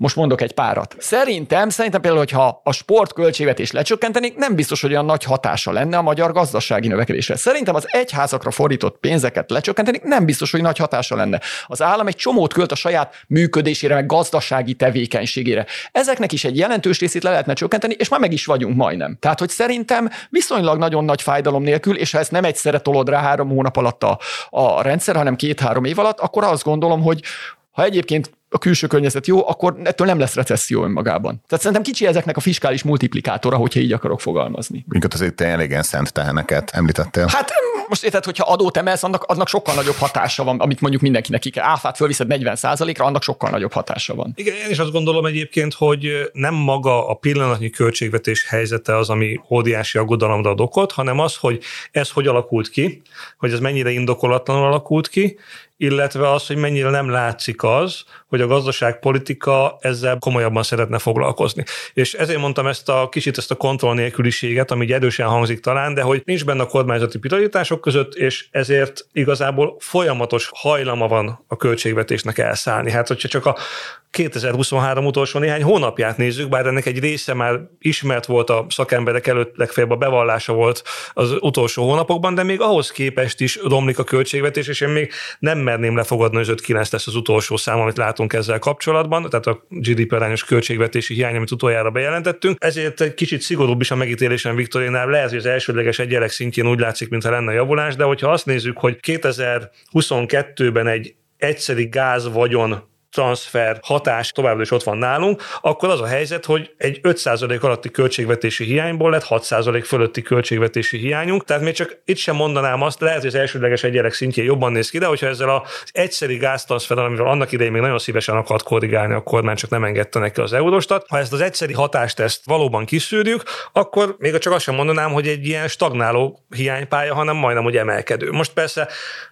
most mondok egy párat. Szerintem, szerintem például, hogyha a sport költségvetés lecsökkentenék, nem biztos, hogy olyan nagy hatása lenne a magyar gazdasági növekedésre. Szerintem az egyházakra fordított pénzeket lecsökkentenék, nem biztos, hogy nagy hatása lenne. Az állam egy csomót költ a saját működésére, meg gazdasági tevékenységére. Ezeknek is egy jelentős részét le lehetne csökkenteni, és már meg is vagyunk majdnem. Tehát, hogy szerintem viszonylag nagyon nagy fájdalom nélkül, és ha ezt nem egyszerre tolod rá három hónap alatt a, a rendszer, hanem két-három év alatt, akkor azt gondolom, hogy ha egyébként a külső környezet jó, akkor ettől nem lesz recesszió önmagában. Tehát szerintem kicsi ezeknek a fiskális multiplikátora, hogyha így akarok fogalmazni. Minket azért tényleg ilyen szent teheneket említettél. Hát most érted, hogyha adót emelsz, annak, annak sokkal nagyobb hatása van, amit mondjuk mindenkinek ki kell. Áfát fölviszed 40%-ra, annak sokkal nagyobb hatása van. Igen, én is azt gondolom egyébként, hogy nem maga a pillanatnyi költségvetés helyzete az, ami óriási aggodalomra ad okot, hanem az, hogy ez hogy alakult ki, hogy ez mennyire indokolatlanul alakult ki, illetve az, hogy mennyire nem látszik az, hogy a gazdaságpolitika ezzel komolyabban szeretne foglalkozni. És ezért mondtam ezt a kicsit ezt a kontroll nélküliséget, ami erősen hangzik talán, de hogy nincs benne a kormányzati prioritások között, és ezért igazából folyamatos hajlama van a költségvetésnek elszállni. Hát, hogyha csak a 2023 utolsó néhány hónapját nézzük, bár ennek egy része már ismert volt a szakemberek előtt, legfeljebb a bevallása volt az utolsó hónapokban, de még ahhoz képest is romlik a költségvetés, és én még nem merném lefogadni, hogy 5-9 lesz az utolsó szám, amit látunk ezzel kapcsolatban, tehát a GDP arányos költségvetési hiány, amit utoljára bejelentettünk. Ezért egy kicsit szigorúbb is a megítélésem Viktorinál, lehet, hogy az elsődleges egyenleg szintjén úgy látszik, mintha lenne javulás, de hogyha azt nézzük, hogy 2022-ben egy egyszeri gáz vagyon transfer hatás továbbra is ott van nálunk, akkor az a helyzet, hogy egy 5% alatti költségvetési hiányból lett 6% fölötti költségvetési hiányunk, tehát még csak itt sem mondanám azt, lehet, hogy az elsődleges egyelek szintjén jobban néz ki, de hogyha ezzel az egyszeri gáztranszferrel, amivel annak idején még nagyon szívesen akart korrigálni a kormány, csak nem engedte neki az Eurostat, ha ezt az egyszeri hatást valóban kiszűrjük, akkor még csak azt sem mondanám, hogy egy ilyen stagnáló hiánypálya, hanem majdnem, hogy emelkedő. Most persze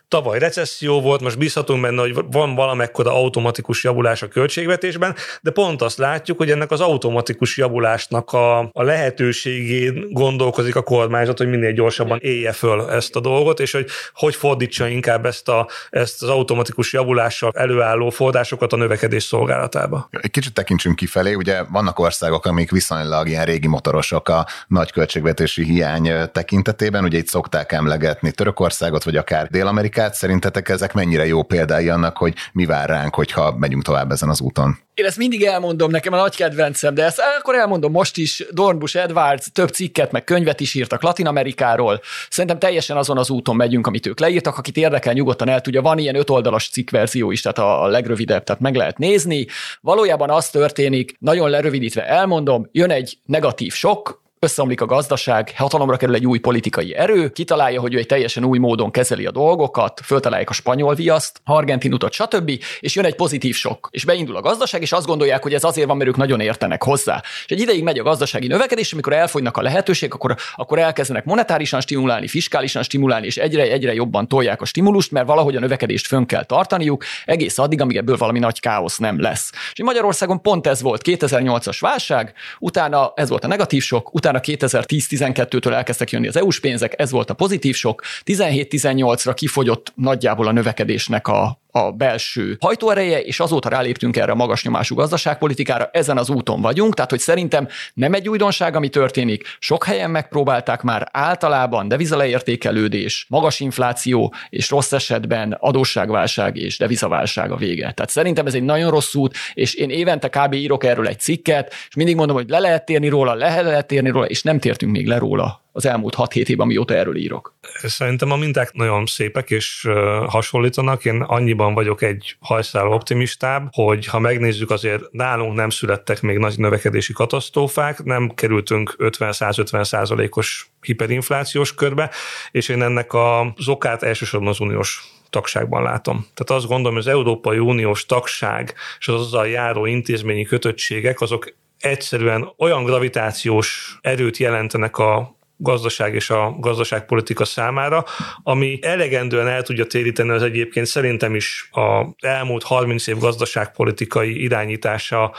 Tavaly recesszió volt, most bízhatunk benne, hogy van valamekkora automatikus automatikus javulás a költségvetésben, de pont azt látjuk, hogy ennek az automatikus javulásnak a, a lehetőségén gondolkozik a kormányzat, hogy minél gyorsabban élje föl ezt a dolgot, és hogy hogy fordítsa inkább ezt, a, ezt az automatikus javulással előálló forrásokat a növekedés szolgálatába. Egy kicsit tekintsünk kifelé, ugye vannak országok, amik viszonylag ilyen régi motorosok a nagy költségvetési hiány tekintetében, ugye itt szokták emlegetni Törökországot, vagy akár Dél-Amerikát, szerintetek ezek mennyire jó példái annak, hogy mi vár ránk, hogyha megyünk tovább ezen az úton? Én ezt mindig elmondom, nekem a nagy kedvencem, de ezt akkor elmondom most is. Dornbush Edwards több cikket, meg könyvet is írtak Latin Amerikáról. Szerintem teljesen azon az úton megyünk, amit ők leírtak. Akit érdekel, nyugodtan el tudja. Van ilyen öt oldalas cikkverzió is, tehát a legrövidebb, tehát meg lehet nézni. Valójában az történik, nagyon lerövidítve elmondom, jön egy negatív sok, összeomlik a gazdaság, hatalomra kerül egy új politikai erő, kitalálja, hogy ő egy teljesen új módon kezeli a dolgokat, föltalálják a spanyol viaszt, argentin utat, stb., és jön egy pozitív sok, és beindul a gazdaság, és azt gondolják, hogy ez azért van, mert ők nagyon értenek hozzá. És egy ideig megy a gazdasági növekedés, amikor elfogynak a lehetőségek, akkor, akkor elkezdenek monetárisan stimulálni, fiskálisan stimulálni, és egyre, egyre jobban tolják a stimulust, mert valahogy a növekedést fönn kell tartaniuk, egész addig, amíg ebből valami nagy káosz nem lesz. És Magyarországon pont ez volt 2008-as válság, utána ez volt a negatív sok, utána utána 2010-12-től elkezdtek jönni az EU-s pénzek, ez volt a pozitív sok, 17-18-ra kifogyott nagyjából a növekedésnek a, a belső hajtóereje, és azóta ráléptünk erre a magas nyomású gazdaságpolitikára, ezen az úton vagyunk, tehát hogy szerintem nem egy újdonság, ami történik, sok helyen megpróbálták már általában devizaleértékelődés, magas infláció, és rossz esetben adósságválság és devizaválság a vége. Tehát szerintem ez egy nagyon rossz út, és én évente kb. írok erről egy cikket, és mindig mondom, hogy le lehet térni róla, le lehet térni róla, és nem tértünk még le róla az elmúlt 6-7 évben, amióta erről írok. Szerintem a minták nagyon szépek és hasonlítanak. Én annyiban vagyok egy hajszál optimistább, hogy ha megnézzük, azért nálunk nem születtek még nagy növekedési katasztrófák, nem kerültünk 50-150 százalékos hiperinflációs körbe, és én ennek az okát elsősorban az uniós tagságban látom. Tehát azt gondolom, hogy az Európai Uniós tagság és az azzal járó intézményi kötöttségek, azok egyszerűen olyan gravitációs erőt jelentenek a gazdaság és a gazdaságpolitika számára, ami elegendően el tudja téríteni az egyébként szerintem is a elmúlt 30 év gazdaságpolitikai irányítása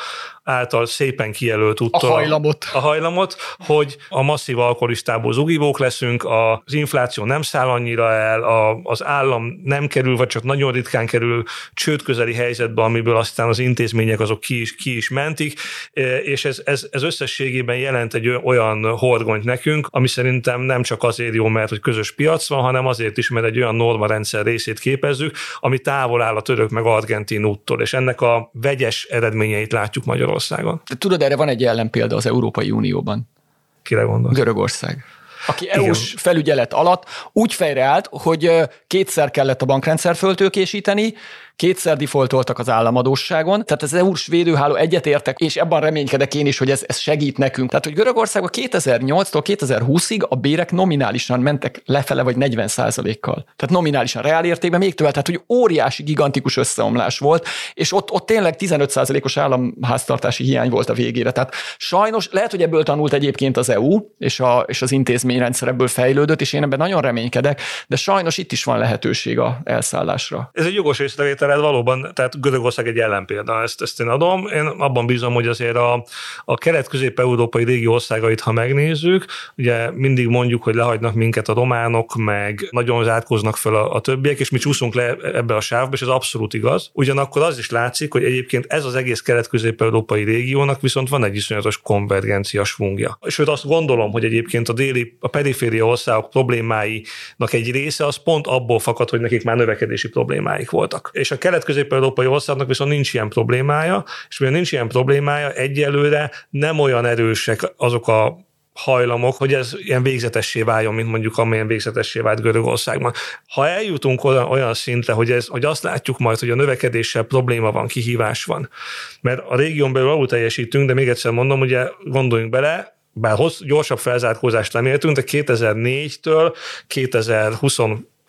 által szépen kijelölt úttól. A hajlamot. A hajlamot, hogy a masszív alkoholistából zugivók leszünk, az infláció nem száll annyira el, a, az állam nem kerül, vagy csak nagyon ritkán kerül csődközeli helyzetbe, amiből aztán az intézmények azok ki is, ki is mentik, e, és ez, ez, ez összességében jelent egy olyan horgonyt nekünk, ami szerintem nem csak azért jó, mert hogy közös piac van, hanem azért is, mert egy olyan norma rendszer részét képezzük, ami távol áll a török meg argentin úttól, és ennek a vegyes eredményeit látjuk Magyarországon. Magyarországon. De tudod, erre van egy ellenpélda az Európai Unióban. Kire gondol? Görögország aki EU-s felügyelet alatt úgy fejreállt, hogy kétszer kellett a bankrendszer föltőkésíteni, kétszer defaultoltak az államadóságon, tehát az EU-s védőháló egyetértek, és ebben reménykedek én is, hogy ez, ez segít nekünk. Tehát, hogy Görögországban 2008-tól 2020-ig a bérek nominálisan mentek lefele, vagy 40% kal Tehát nominálisan reál értékben még többet, tehát hogy óriási, gigantikus összeomlás volt, és ott, ott tényleg 15% os államháztartási hiány volt a végére. Tehát sajnos lehet, hogy ebből tanult egyébként az EU, és, a, és az intézményrendszer ebből fejlődött, és én ebben nagyon reménykedek, de sajnos itt is van lehetőség a elszállásra. Ez egy jogos észrevétel, ez valóban, tehát Görögország egy ellenpélda, ezt, ezt én adom. Én abban bízom, hogy azért a, a kelet-közép-európai régió országait, ha megnézzük, ugye mindig mondjuk, hogy lehagynak minket a románok, meg nagyon zárkóznak fel a, a többiek, és mi csúszunk le ebbe a sávba, és ez abszolút igaz. Ugyanakkor az is látszik, hogy egyébként ez az egész kelet-közép-európai régiónak viszont van egy iszonyatos konvergencia svungja. Sőt, azt gondolom, hogy egyébként a déli, a periféria országok problémáinak egy része az pont abból fakad, hogy nekik már növekedési problémáik voltak. És a kelet-közép-európai országnak viszont nincs ilyen problémája, és mivel nincs ilyen problémája, egyelőre nem olyan erősek azok a hajlamok, hogy ez ilyen végzetessé váljon, mint mondjuk amilyen végzetessé vált Görögországban. Ha eljutunk olyan, olyan szintre, hogy, ez, hogy azt látjuk majd, hogy a növekedéssel probléma van, kihívás van, mert a régión belül alul teljesítünk, de még egyszer mondom, ugye gondoljunk bele, bár hossz, gyorsabb felzárkózást nem értünk, de 2004-től 2020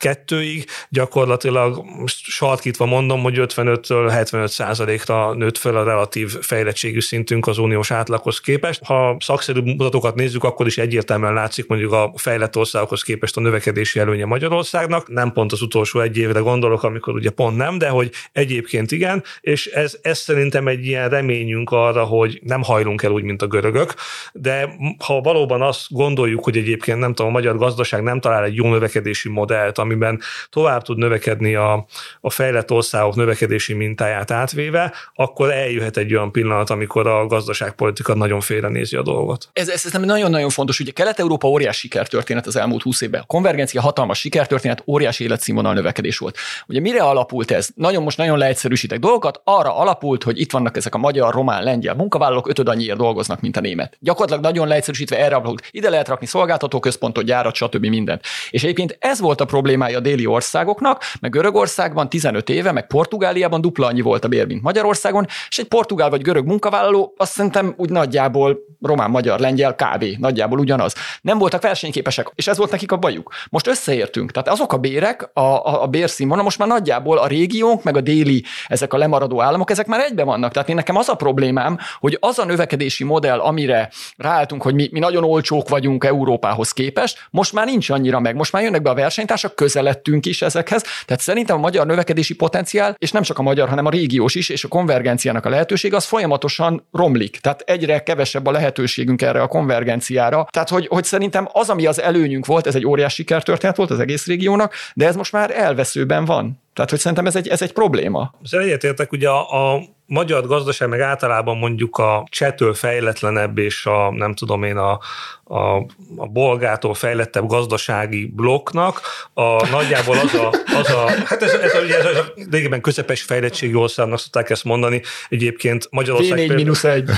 kettőig, gyakorlatilag sarkítva mondom, hogy 55-től 75 százalékra nőtt fel a relatív fejlettségű szintünk az uniós átlaghoz képest. Ha szakszerű mutatókat nézzük, akkor is egyértelműen látszik mondjuk a fejlett országokhoz képest a növekedési előnye Magyarországnak. Nem pont az utolsó egy évre gondolok, amikor ugye pont nem, de hogy egyébként igen, és ez, ez szerintem egy ilyen reményünk arra, hogy nem hajlunk el úgy, mint a görögök, de ha valóban azt gondoljuk, hogy egyébként nem tudom, a magyar gazdaság nem talál egy jó növekedési modellt, amiben tovább tud növekedni a, a fejlett országok növekedési mintáját átvéve, akkor eljöhet egy olyan pillanat, amikor a gazdaságpolitika nagyon félrenézi a dolgot. Ez, ez, ez nagyon-nagyon fontos. Ugye Kelet-Európa óriás sikertörténet az elmúlt 20 évben. A konvergencia hatalmas sikertörténet, óriási életszínvonal növekedés volt. Ugye mire alapult ez? Nagyon most nagyon leegyszerűsítek dolgokat. Arra alapult, hogy itt vannak ezek a magyar, román, lengyel munkavállalók, ötöd annyiért dolgoznak, mint a német. Gyakorlatilag nagyon leegyszerűsítve erre alapult. Ide lehet rakni szolgáltatóközpontot, gyárat, stb. mindent. És egyébként ez volt a problémája a déli országoknak, meg Görögországban 15 éve, meg Portugáliában dupla annyi volt a bér, mint Magyarországon, és egy portugál vagy görög munkavállaló azt szerintem úgy nagyjából román, magyar, lengyel, kb. nagyjából ugyanaz. Nem voltak versenyképesek, és ez volt nekik a bajuk. Most összeértünk. Tehát azok a bérek, a, a, a bérszínvonal most már nagyjából a régiónk, meg a déli, ezek a lemaradó államok, ezek már egybe vannak. Tehát én nekem az a problémám, hogy az a növekedési modell, amire ráálltunk, hogy mi, mi nagyon olcsók vagyunk Európához képest, most már nincs annyira meg. Most már jönnek be a versenytársak, közeledtünk is ezekhez. Tehát szerintem a magyar növekedési potenciál, és nem csak a magyar, hanem a régiós is, és a konvergenciának a lehetőség, az folyamatosan romlik. Tehát egyre kevesebb a lehetőségünk erre a konvergenciára. Tehát, hogy, hogy szerintem az, ami az előnyünk volt, ez egy óriási sikertörténet volt az egész régiónak, de ez most már elveszőben van. Tehát, hogy szerintem ez egy, ez egy probléma. Ezzel egyetértek, ugye a, a magyar gazdaság, meg általában mondjuk a csetől fejletlenebb és a nem tudom én a, a, a bolgától fejlettebb gazdasági blokknak a, nagyjából az a, az a hát ez, ez, ez, ez a régebben közepes fejlettségi országnak szokták ezt mondani, egyébként Magyarország... V4 mínusz egy.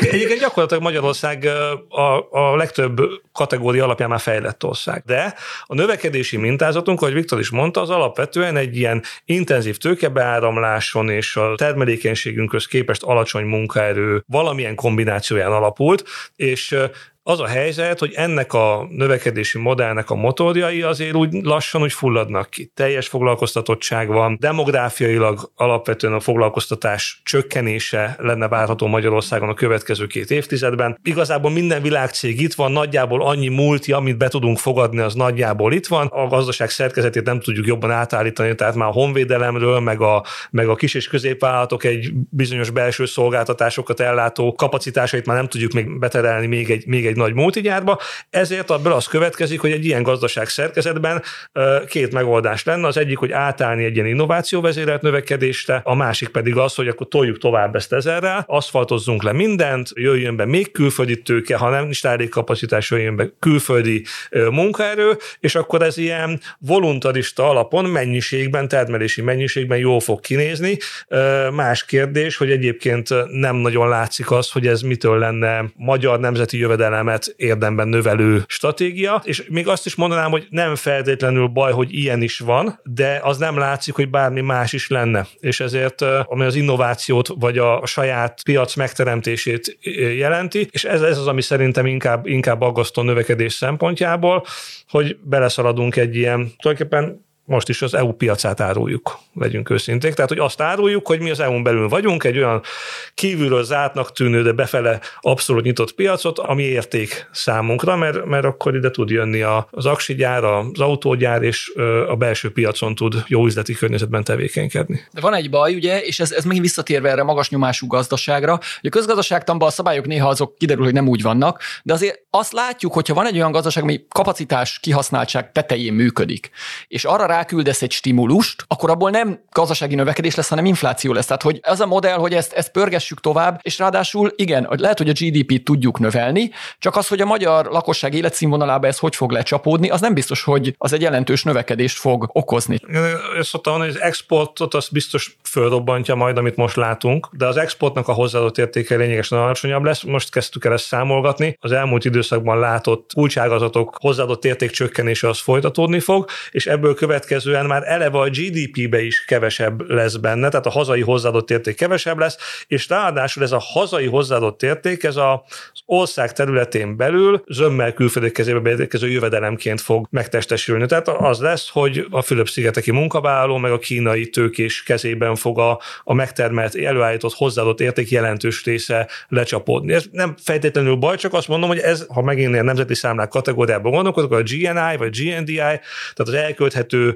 Egyébként gyakorlatilag Magyarország a, a legtöbb kategória alapján már fejlett ország. De a növekedési mintázatunk, ahogy Viktor is mondta, az alapvetően egy ilyen intenzív tőkebeáramláson és a termelékenységünkhöz képest alacsony munkaerő valamilyen kombinációján alapult, és az a helyzet, hogy ennek a növekedési modellnek a motorjai azért úgy lassan úgy fulladnak ki. Teljes foglalkoztatottság van, demográfiailag alapvetően a foglalkoztatás csökkenése lenne várható Magyarországon a következő két évtizedben. Igazából minden világcég itt van, nagyjából annyi multi, amit be tudunk fogadni, az nagyjából itt van. A gazdaság szerkezetét nem tudjuk jobban átállítani, tehát már a honvédelemről, meg a, meg a kis és középvállalatok egy bizonyos belső szolgáltatásokat ellátó kapacitásait már nem tudjuk még beterelni még egy, még egy egy nagy multigyárba, ezért abból az következik, hogy egy ilyen gazdaság szerkezetben két megoldás lenne. Az egyik, hogy átállni egy ilyen innovációvezérelt növekedésre, a másik pedig az, hogy akkor toljuk tovább ezt ezerrel, aszfaltozzunk le mindent, jöjjön be még külföldi tőke, ha nem is elég kapacitás, jöjjön be külföldi munkaerő, és akkor ez ilyen voluntarista alapon mennyiségben, termelési mennyiségben jól fog kinézni. Más kérdés, hogy egyébként nem nagyon látszik az, hogy ez mitől lenne magyar nemzeti jövedelem jövedelmet érdemben növelő stratégia, és még azt is mondanám, hogy nem feltétlenül baj, hogy ilyen is van, de az nem látszik, hogy bármi más is lenne. És ezért, ami az innovációt vagy a saját piac megteremtését jelenti, és ez, ez az, ami szerintem inkább, inkább aggasztó növekedés szempontjából, hogy beleszaladunk egy ilyen tulajdonképpen most is az EU piacát áruljuk, legyünk őszinték. Tehát, hogy azt áruljuk, hogy mi az EU-n belül vagyunk, egy olyan kívülről zártnak tűnő, de befele abszolút nyitott piacot, ami érték számunkra, mert, mert akkor ide tud jönni az aksigyár, az autógyár, és a belső piacon tud jó üzleti környezetben tevékenykedni. De van egy baj, ugye, és ez, ez megint visszatérve erre magas nyomású gazdaságra, hogy a közgazdaságtanban a szabályok néha azok kiderül, hogy nem úgy vannak, de azért azt látjuk, hogyha van egy olyan gazdaság, ami kapacitás kihasználtság tetején működik, és arra ráküldesz egy stimulust, akkor abból nem gazdasági növekedés lesz, hanem infláció lesz. Tehát, hogy az a modell, hogy ezt, ezt pörgessük tovább, és ráadásul igen, lehet, hogy a GDP-t tudjuk növelni, csak az, hogy a magyar lakosság életszínvonalába ez hogy fog lecsapódni, az nem biztos, hogy az egy jelentős növekedést fog okozni. Ezt szoktam mondani, hogy az exportot az biztos fölrobbantja majd, amit most látunk, de az exportnak a hozzáadott értéke lényegesen alacsonyabb lesz. Most kezdtük el ezt számolgatni. Az elmúlt időszakban látott kulcságazatok hozzáadott érték csökkenése az folytatódni fog, és ebből követ következően már eleve a GDP-be is kevesebb lesz benne, tehát a hazai hozzáadott érték kevesebb lesz, és ráadásul ez a hazai hozzáadott érték, ez az ország területén belül zömmel külföldi kezébe beérkező jövedelemként fog megtestesülni. Tehát az lesz, hogy a Fülöp-szigeteki munkavállaló meg a kínai tőkés kezében fog a, a megtermelt, előállított hozzáadott érték jelentős része lecsapódni. Ez nem feltétlenül baj, csak azt mondom, hogy ez, ha megint a nemzeti számlák kategóriában gondolkodok, a GNI vagy GNDI, tehát az elkölthető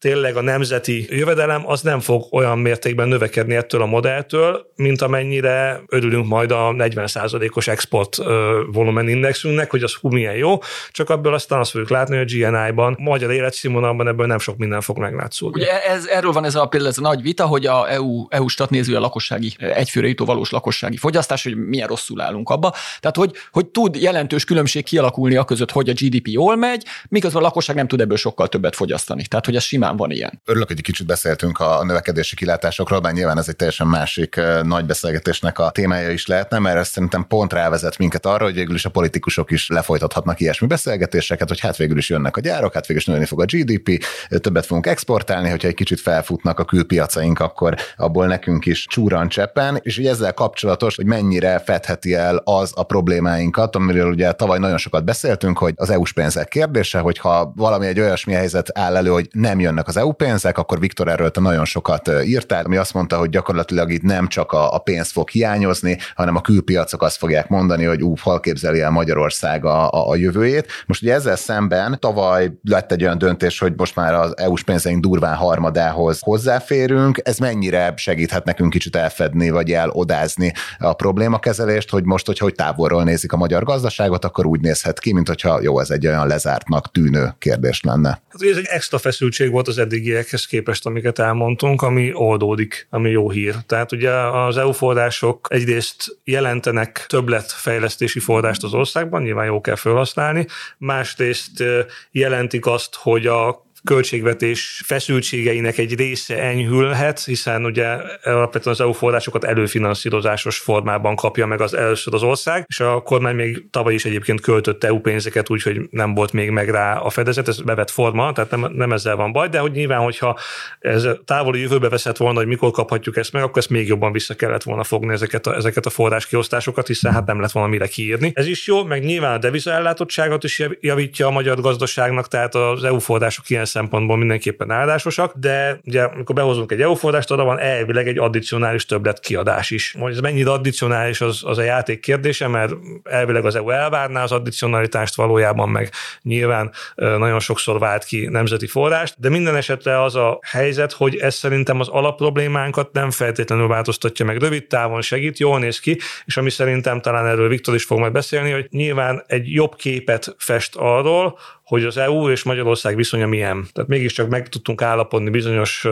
tényleg a nemzeti jövedelem az nem fog olyan mértékben növekedni ettől a modelltől, mint amennyire örülünk majd a 40%-os export volumenindexünknek, hogy az hú milyen jó, csak abból aztán azt fogjuk látni, hogy a GNI-ban, magyar életszínvonalban ebből nem sok minden fog meglátszódni. Ugye ez, erről van ez a például ez a nagy vita, hogy a EU, EU stat néző a lakossági, egyfőre jutó valós lakossági fogyasztás, hogy milyen rosszul állunk abba. Tehát, hogy, hogy tud jelentős különbség kialakulni a között, hogy a GDP jól megy, miközben a lakosság nem tud ebből sokkal többet fogyasztani. Tehát, hogy ez simán simán van ilyen. Örülök, hogy egy kicsit beszéltünk a növekedési kilátásokról, bár nyilván ez egy teljesen másik nagy beszélgetésnek a témája is lehetne, mert ez szerintem pont rávezet minket arra, hogy végül is a politikusok is lefolytathatnak ilyesmi beszélgetéseket, hogy hát végül is jönnek a gyárok, hát végül is nőni fog a GDP, többet fogunk exportálni, hogyha egy kicsit felfutnak a külpiacaink, akkor abból nekünk is csúran cseppen, és hogy ezzel kapcsolatos, hogy mennyire fedheti el az a problémáinkat, amiről ugye tavaly nagyon sokat beszéltünk, hogy az EU-s pénzek kérdése, hogyha valami egy olyasmi helyzet áll elő, hogy nem jönnek jönnek az EU pénzek, akkor Viktor erről te nagyon sokat írtál, ami azt mondta, hogy gyakorlatilag itt nem csak a, a pénz fog hiányozni, hanem a külpiacok azt fogják mondani, hogy ú, hol képzeli el Magyarország a, a, a jövőjét. Most ugye ezzel szemben tavaly lett egy olyan döntés, hogy most már az EU-s pénzeink durván harmadához hozzáférünk. Ez mennyire segíthet nekünk kicsit elfedni, vagy elodázni a problémakezelést, hogy most, hogyha hogy távolról nézik a magyar gazdaságot, akkor úgy nézhet ki, mint hogyha jó, ez egy olyan lezártnak tűnő kérdés lenne. Hát, ez egy extra feszültség volt az eddigiekhez képest, amiket elmondtunk, ami oldódik, ami jó hír. Tehát ugye az EU források egyrészt jelentenek többletfejlesztési forrást az országban, nyilván jó kell felhasználni, másrészt jelentik azt, hogy a költségvetés feszültségeinek egy része enyhülhet, hiszen ugye alapvetően az EU forrásokat előfinanszírozásos formában kapja meg az először az ország, és a kormány még tavaly is egyébként költött EU pénzeket, úgyhogy nem volt még meg rá a fedezet, ez bevett forma, tehát nem, nem ezzel van baj, de hogy nyilván, hogyha ez távoli jövőbe veszett volna, hogy mikor kaphatjuk ezt meg, akkor ezt még jobban vissza kellett volna fogni ezeket a, ezeket a forrás kiosztásokat, hiszen hát nem lett volna mire kiírni. Ez is jó, meg nyilván a devizaellátottságot is javítja a magyar gazdaságnak, tehát az EU források ilyen szempontból mindenképpen áldásosak, de ugye amikor behozunk egy EU forrást, oda van elvileg egy addicionális többlet kiadás is. Hogy ez mennyire addicionális, az, az a játék kérdése, mert elvileg az EU elvárná az addicionalitást, valójában meg nyilván nagyon sokszor vált ki nemzeti forrást, de minden esetre az a helyzet, hogy ez szerintem az alapproblémánkat nem feltétlenül változtatja meg. Rövid távon segít, jól néz ki, és ami szerintem talán erről Viktor is fog majd beszélni, hogy nyilván egy jobb képet fest arról, hogy az EU és Magyarország viszonya milyen. Tehát mégiscsak meg tudtunk állapodni bizonyos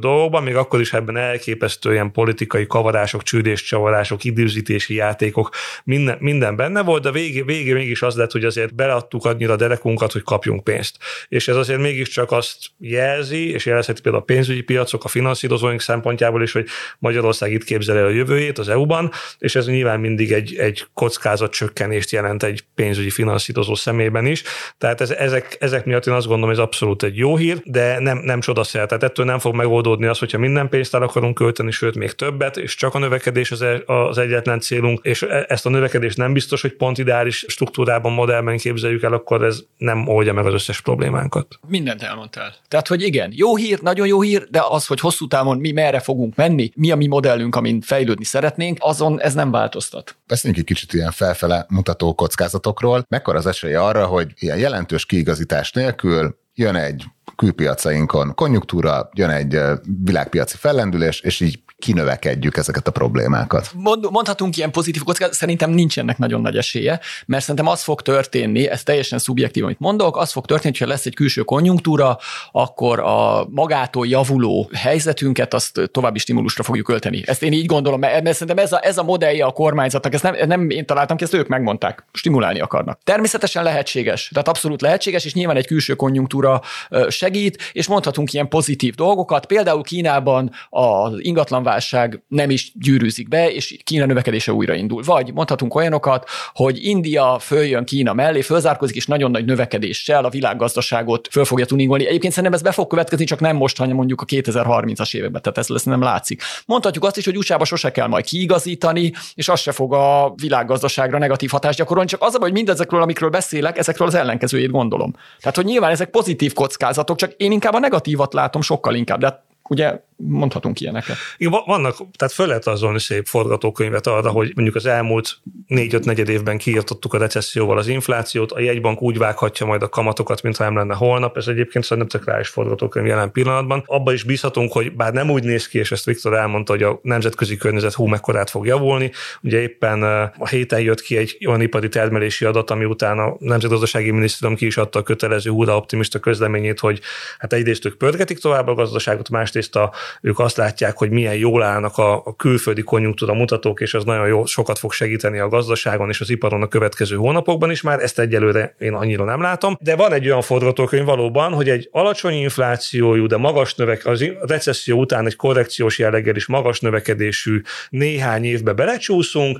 dolgokban, még akkor is ebben elképesztő ilyen politikai kavarások, csődéscsavarások, időzítési játékok, minden, minden benne volt, de végé, végé mégis az lett, hogy azért beleadtuk annyira a derekunkat, hogy kapjunk pénzt. És ez azért mégiscsak azt jelzi, és jelezheti például a pénzügyi piacok, a finanszírozóink szempontjából is, hogy Magyarország itt képzel el a jövőjét az EU-ban, és ez nyilván mindig egy, egy kockázat csökkenést jelent egy pénzügyi finanszírozó szemében is. Tehát ez, ezek, ezek miatt én azt gondolom, hogy ez abszolút egy jó hír, de nem, nem csodaszer. Tehát ettől nem fog megoldódni az, hogyha minden pénzt el akarunk költeni, sőt még többet, és csak a növekedés az, e, az egyetlen célunk, és e, ezt a növekedést nem biztos, hogy pont ideális struktúrában, modellben képzeljük el, akkor ez nem oldja meg az összes problémánkat. Mindent elmondtál. Tehát, hogy igen, jó hír, nagyon jó hír, de az, hogy hosszú távon mi merre fogunk menni, mi a mi modellünk, amin fejlődni szeretnénk, azon ez nem változtat. Beszéljünk egy kicsit ilyen felfele mutató kockázatokról. Mekkora az esélye arra, hogy ilyen jelentős kiigazítás nélkül jön egy külpiacainkon konjunktúra, jön egy világpiaci fellendülés, és így kinövekedjük ezeket a problémákat. Mond, mondhatunk ilyen pozitív kockát, szerintem nincs ennek nagyon nagy esélye, mert szerintem az fog történni, ez teljesen szubjektív, amit mondok, az fog történni, hogyha lesz egy külső konjunktúra, akkor a magától javuló helyzetünket azt további stimulusra fogjuk ölteni. Ezt én így gondolom, mert szerintem ez a, ez a modellje a kormányzatnak, ezt nem, nem én találtam ki, ezt ők megmondták, stimulálni akarnak. Természetesen lehetséges, tehát abszolút lehetséges, és nyilván egy külső konjunktúra segít, és mondhatunk ilyen pozitív dolgokat. Például Kínában az ingatlan válság nem is gyűrűzik be, és Kína növekedése újraindul. Vagy mondhatunk olyanokat, hogy India följön Kína mellé, fölzárkozik, és nagyon nagy növekedéssel a világgazdaságot föl fogja tuningolni. Egyébként szerintem ez be fog következni, csak nem most, hanem mondjuk a 2030-as években, tehát ez lesz nem látszik. Mondhatjuk azt is, hogy USA-ba sose kell majd kiigazítani, és az se fog a világgazdaságra negatív hatást gyakorolni, csak az hogy mindezekről, amikről beszélek, ezekről az ellenkezőjét gondolom. Tehát, hogy nyilván ezek pozitív kockázatok, csak én inkább a negatívat látom sokkal inkább, de hát ugye mondhatunk ilyeneket. Igen, vannak, tehát föl lehet azon szép forgatókönyvet arra, hogy mondjuk az elmúlt négy-öt negyed évben kiirtottuk a recesszióval az inflációt, a jegybank úgy vághatja majd a kamatokat, mintha nem lenne holnap. Ez egyébként szerintem csak rá is forgatókönyv jelen pillanatban. Abba is bízhatunk, hogy bár nem úgy néz ki, és ezt Viktor elmondta, hogy a nemzetközi környezet hú mekkorát fog javulni. Ugye éppen a héten jött ki egy olyan ipari termelési adat, ami után a Nemzetgazdasági Minisztérium ki is adta a kötelező húra optimista közleményét, hogy hát egyrészt ők pörgetik tovább a gazdaságot, másrészt a ők azt látják, hogy milyen jól állnak a, a külföldi konjunktúra mutatók, és az nagyon jó, sokat fog segíteni a gazdaságon és az iparon a következő hónapokban is már, ezt egyelőre én annyira nem látom. De van egy olyan forgatókönyv valóban, hogy egy alacsony inflációjú, de magas növek, az recesszió után egy korrekciós jelleggel is magas növekedésű néhány évbe belecsúszunk,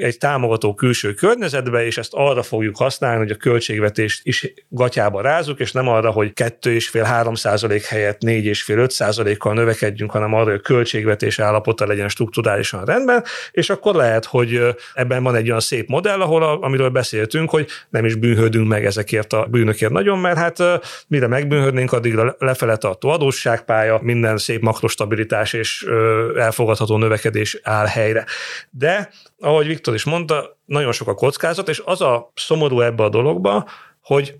egy támogató külső környezetbe, és ezt arra fogjuk használni, hogy a költségvetést is gatyába rázunk, és nem arra, hogy 2,5-3 százalék helyett 4,5-5 százalékkal növekedjünk, hanem arra, hogy a költségvetés állapota legyen strukturálisan rendben, és akkor lehet, hogy ebben van egy olyan szép modell, ahol, amiről beszéltünk, hogy nem is bűnhődünk meg ezekért a bűnökért nagyon, mert hát mire megbűnhődnénk, addig lefele tartó adósságpálya, minden szép makrostabilitás és elfogadható növekedés áll helyre. De, ahogy Viktor is mondta, nagyon sok a kockázat, és az a szomorú ebbe a dologba, hogy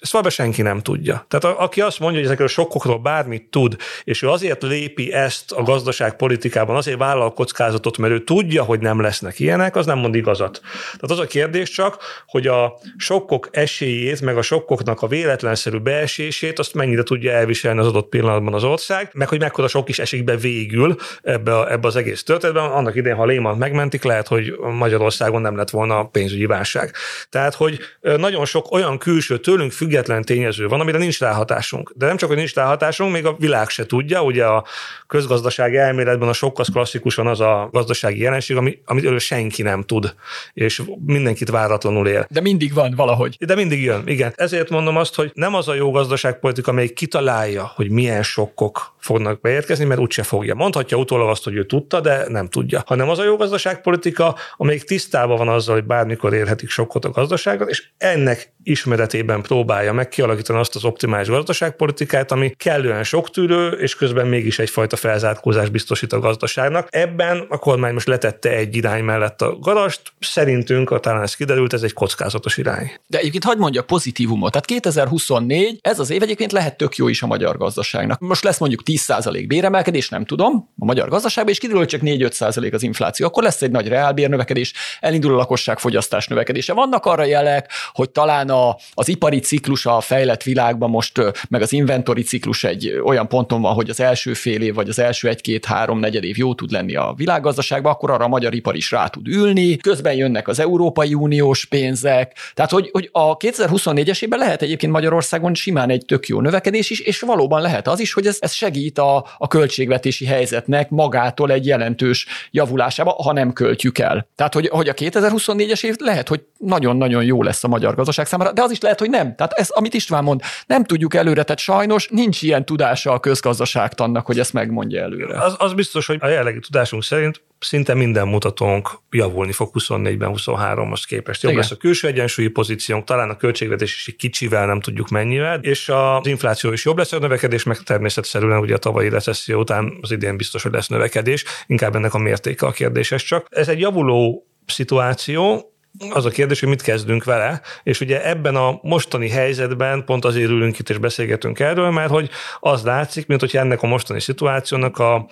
ezt valóban senki nem tudja. Tehát a, aki azt mondja, hogy ezekről a sokkokról bármit tud, és ő azért lépi ezt a gazdaságpolitikában, azért vállal kockázatot, mert ő tudja, hogy nem lesznek ilyenek, az nem mond igazat. Tehát az a kérdés csak, hogy a sokkok esélyét, meg a sokkoknak a véletlenszerű beesését, azt mennyire tudja elviselni az adott pillanatban az ország, meg hogy mekkora sok is esik be végül ebbe, a, ebbe az egész történetben. Annak idején, ha Léman megmentik, lehet, hogy Magyarországon nem lett volna pénzügyi válság. Tehát, hogy nagyon sok olyan külső tőlünk függ független tényező van, amire nincs ráhatásunk. De nem csak, hogy nincs ráhatásunk, még a világ se tudja. Ugye a közgazdasági elméletben a sok az klasszikusan az a gazdasági jelenség, ami, amit senki nem tud, és mindenkit váratlanul él. De mindig van valahogy. De mindig jön, igen. Ezért mondom azt, hogy nem az a jó gazdaságpolitika, amely kitalálja, hogy milyen sokkok fognak beérkezni, mert úgyse fogja. Mondhatja utólag azt, hogy ő tudta, de nem tudja. Hanem az a jó gazdaságpolitika, amelyik tisztában van azzal, hogy bármikor érhetik sokkot a gazdaságot, és ennek ismeretében próbálja meg kialakítani azt az optimális gazdaságpolitikát, ami kellően soktűrő, és közben mégis egyfajta felzárkózás biztosít a gazdaságnak. Ebben a kormány most letette egy irány mellett a garast, szerintünk, talán ez kiderült, ez egy kockázatos irány. De egyébként hagyd mondja pozitívumot. Tehát 2024, ez az év egyébként lehet tök jó is a magyar gazdaságnak. Most lesz mondjuk 10% béremelkedés, nem tudom, a magyar gazdaságban, és kiderül, hogy csak 4-5% az infláció. Akkor lesz egy nagy reálbérnövekedés, elindul a lakosság fogyasztás növekedése. Vannak arra jelek, hogy talán a, az ipari ciklus a fejlett világban most, meg az inventori ciklus egy olyan ponton van, hogy az első fél év, vagy az első egy-két-három negyed év jó tud lenni a világgazdaságban, akkor arra a magyar ipar is rá tud ülni, közben jönnek az Európai Uniós pénzek, tehát hogy, hogy a 2024-es évben lehet egyébként Magyarországon simán egy tök jó növekedés is, és valóban lehet az is, hogy ez, ez segít a, a költségvetési helyzetnek magától egy jelentős javulásába, ha nem költjük el. Tehát, hogy, hogy a 2024-es év lehet, hogy nagyon-nagyon jó lesz a magyar gazdaság számára, de az is lehet, hogy nem. Tehát ez, amit István mond, nem tudjuk előre, tehát sajnos nincs ilyen tudása a közgazdaságtannak, hogy ezt megmondja előre. Az, az biztos, hogy a jelenlegi tudásunk szerint szinte minden mutatónk javulni fog 24-ben, 23-as képest. Jobb Igen. lesz a külső egyensúlyi pozíciónk, talán a költségvetés is egy kicsivel, nem tudjuk mennyivel, és az infláció is jobb lesz a növekedés, meg természetszerűen ugye a tavalyi recesszió után az idén biztos, hogy lesz növekedés, inkább ennek a mértéke a kérdéses csak. Ez egy javuló szituáció, az a kérdés, hogy mit kezdünk vele, és ugye ebben a mostani helyzetben pont azért ülünk itt és beszélgetünk erről, mert hogy az látszik, mint hogy ennek a mostani szituációnak a,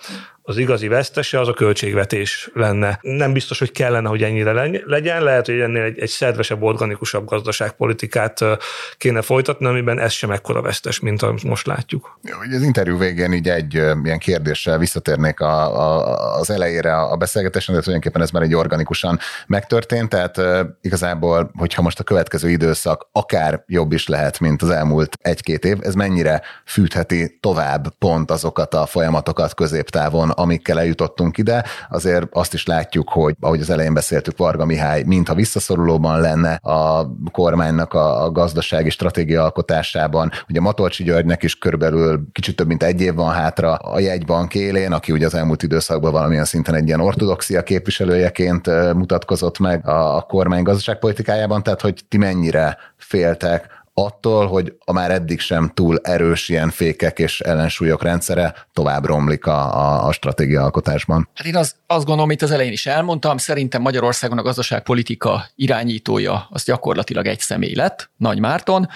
az igazi vesztese az a költségvetés lenne. Nem biztos, hogy kellene, hogy ennyire legyen, lehet, hogy ennél egy, egy szervesebb, organikusabb gazdaságpolitikát kéne folytatni, amiben ez sem ekkora vesztes, mint amit most látjuk. Az interjú végén így egy ilyen kérdéssel visszatérnék a, a, az elejére a beszélgetésen, de tulajdonképpen ez már egy organikusan megtörtént, tehát igazából, hogyha most a következő időszak akár jobb is lehet, mint az elmúlt egy-két év, ez mennyire fűtheti tovább pont azokat a folyamatokat középtávon, amikkel eljutottunk ide. Azért azt is látjuk, hogy ahogy az elején beszéltük, Varga Mihály mintha visszaszorulóban lenne a kormánynak a, gazdasági stratégia alkotásában. Ugye Matolcsi Györgynek is körülbelül kicsit több mint egy év van hátra a jegybank élén, aki ugye az elmúlt időszakban valamilyen szinten egy ilyen ortodoxia képviselőjeként mutatkozott meg a kormány gazdaságpolitikájában, tehát hogy ti mennyire féltek attól, hogy a már eddig sem túl erős ilyen fékek és ellensúlyok rendszere tovább romlik a, a, a stratégia alkotásban. Hát én az, azt gondolom, itt az elején is elmondtam, szerintem Magyarországon a gazdaságpolitika irányítója az gyakorlatilag egy személy lett, Nagy Márton,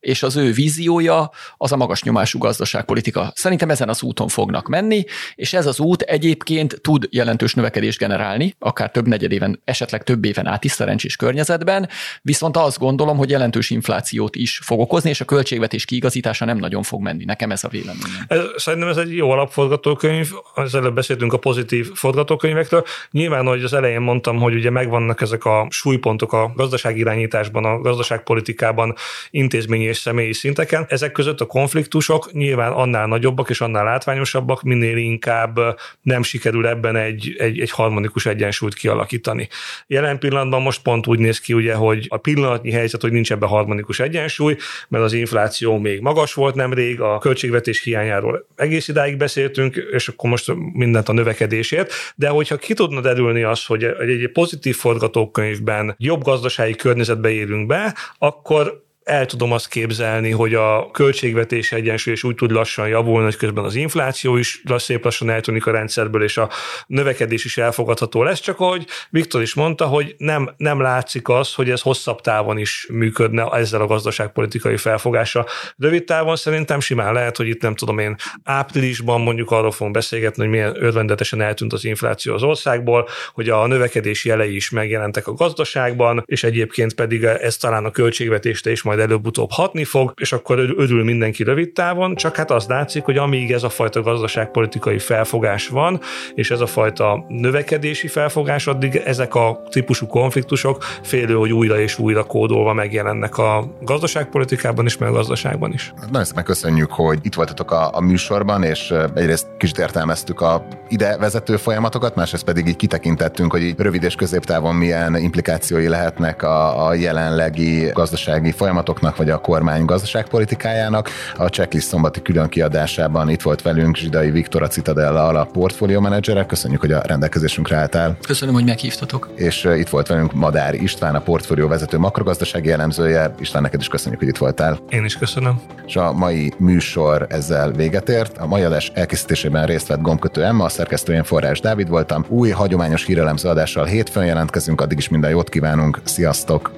és az ő víziója az a magas nyomású gazdaságpolitika. Szerintem ezen az úton fognak menni, és ez az út egyébként tud jelentős növekedést generálni, akár több negyedéven, esetleg több éven át is szerencsés környezetben, viszont azt gondolom, hogy jelentős inflációt is fog okozni, és a költségvetés kiigazítása nem nagyon fog menni. Nekem ez a véleményem. Ez, szerintem ez egy jó alapforgatókönyv, az előbb beszéltünk a pozitív forgatókönyvekről. Nyilván, hogy az elején mondtam, hogy ugye megvannak ezek a súlypontok a gazdaságirányításban, a gazdaságpolitikában, intézményi és személyi szinteken. Ezek között a konfliktusok nyilván annál nagyobbak és annál látványosabbak, minél inkább nem sikerül ebben egy, egy, egy harmonikus egyensúlyt kialakítani. Jelen pillanatban most pont úgy néz ki, ugye, hogy a pillanatnyi helyzet, hogy nincs ebben harmonikus egyensúly, mert az infláció még magas volt nemrég, a költségvetés hiányáról egész idáig beszéltünk, és akkor most mindent a növekedésért, de hogyha ki tudna derülni az, hogy egy pozitív forgatókönyvben jobb gazdasági környezetbe élünk be, akkor el tudom azt képzelni, hogy a költségvetés egyensúly is úgy tud lassan javulni, hogy közben az infláció is szép lassan eltűnik a rendszerből, és a növekedés is elfogadható lesz, csak ahogy Viktor is mondta, hogy nem, nem látszik az, hogy ez hosszabb távon is működne ezzel a gazdaságpolitikai felfogással. Rövid távon szerintem simán lehet, hogy itt nem tudom én áprilisban mondjuk arról fogunk beszélgetni, hogy milyen örvendetesen eltűnt az infláció az országból, hogy a növekedés jelei is megjelentek a gazdaságban, és egyébként pedig ez talán a költségvetést is majd előbb-utóbb hatni fog, és akkor örül mindenki rövid távon, csak hát az látszik, hogy amíg ez a fajta gazdaságpolitikai felfogás van, és ez a fajta növekedési felfogás, addig ezek a típusú konfliktusok félő, hogy újra és újra kódolva megjelennek a gazdaságpolitikában is, meg a gazdaságban is. Nagyon szépen köszönjük, hogy itt voltatok a, a műsorban, és egyrészt kicsit értelmeztük a ide vezető folyamatokat, másrészt pedig így kitekintettünk, hogy így rövid és középtávon milyen implikációi lehetnek a, a jelenlegi gazdasági folyamatok folyamatoknak, vagy a kormány gazdaságpolitikájának. A checklist szombati külön kiadásában itt volt velünk Zsidai Viktor, a Citadella alap portfólió menedzsere. Köszönjük, hogy a rendelkezésünkre álltál. Köszönöm, hogy meghívtatok. És itt volt velünk Madár István, a portfólió vezető makrogazdasági elemzője. István, neked is köszönjük, hogy itt voltál. Én is köszönöm. És a mai műsor ezzel véget ért. A mai adás elkészítésében részt vett gombkötő Emma, a szerkesztőjén Forrás Dávid voltam. Új hagyományos hírelemző adással hétfőn jelentkezünk, addig is minden jót kívánunk. Sziasztok!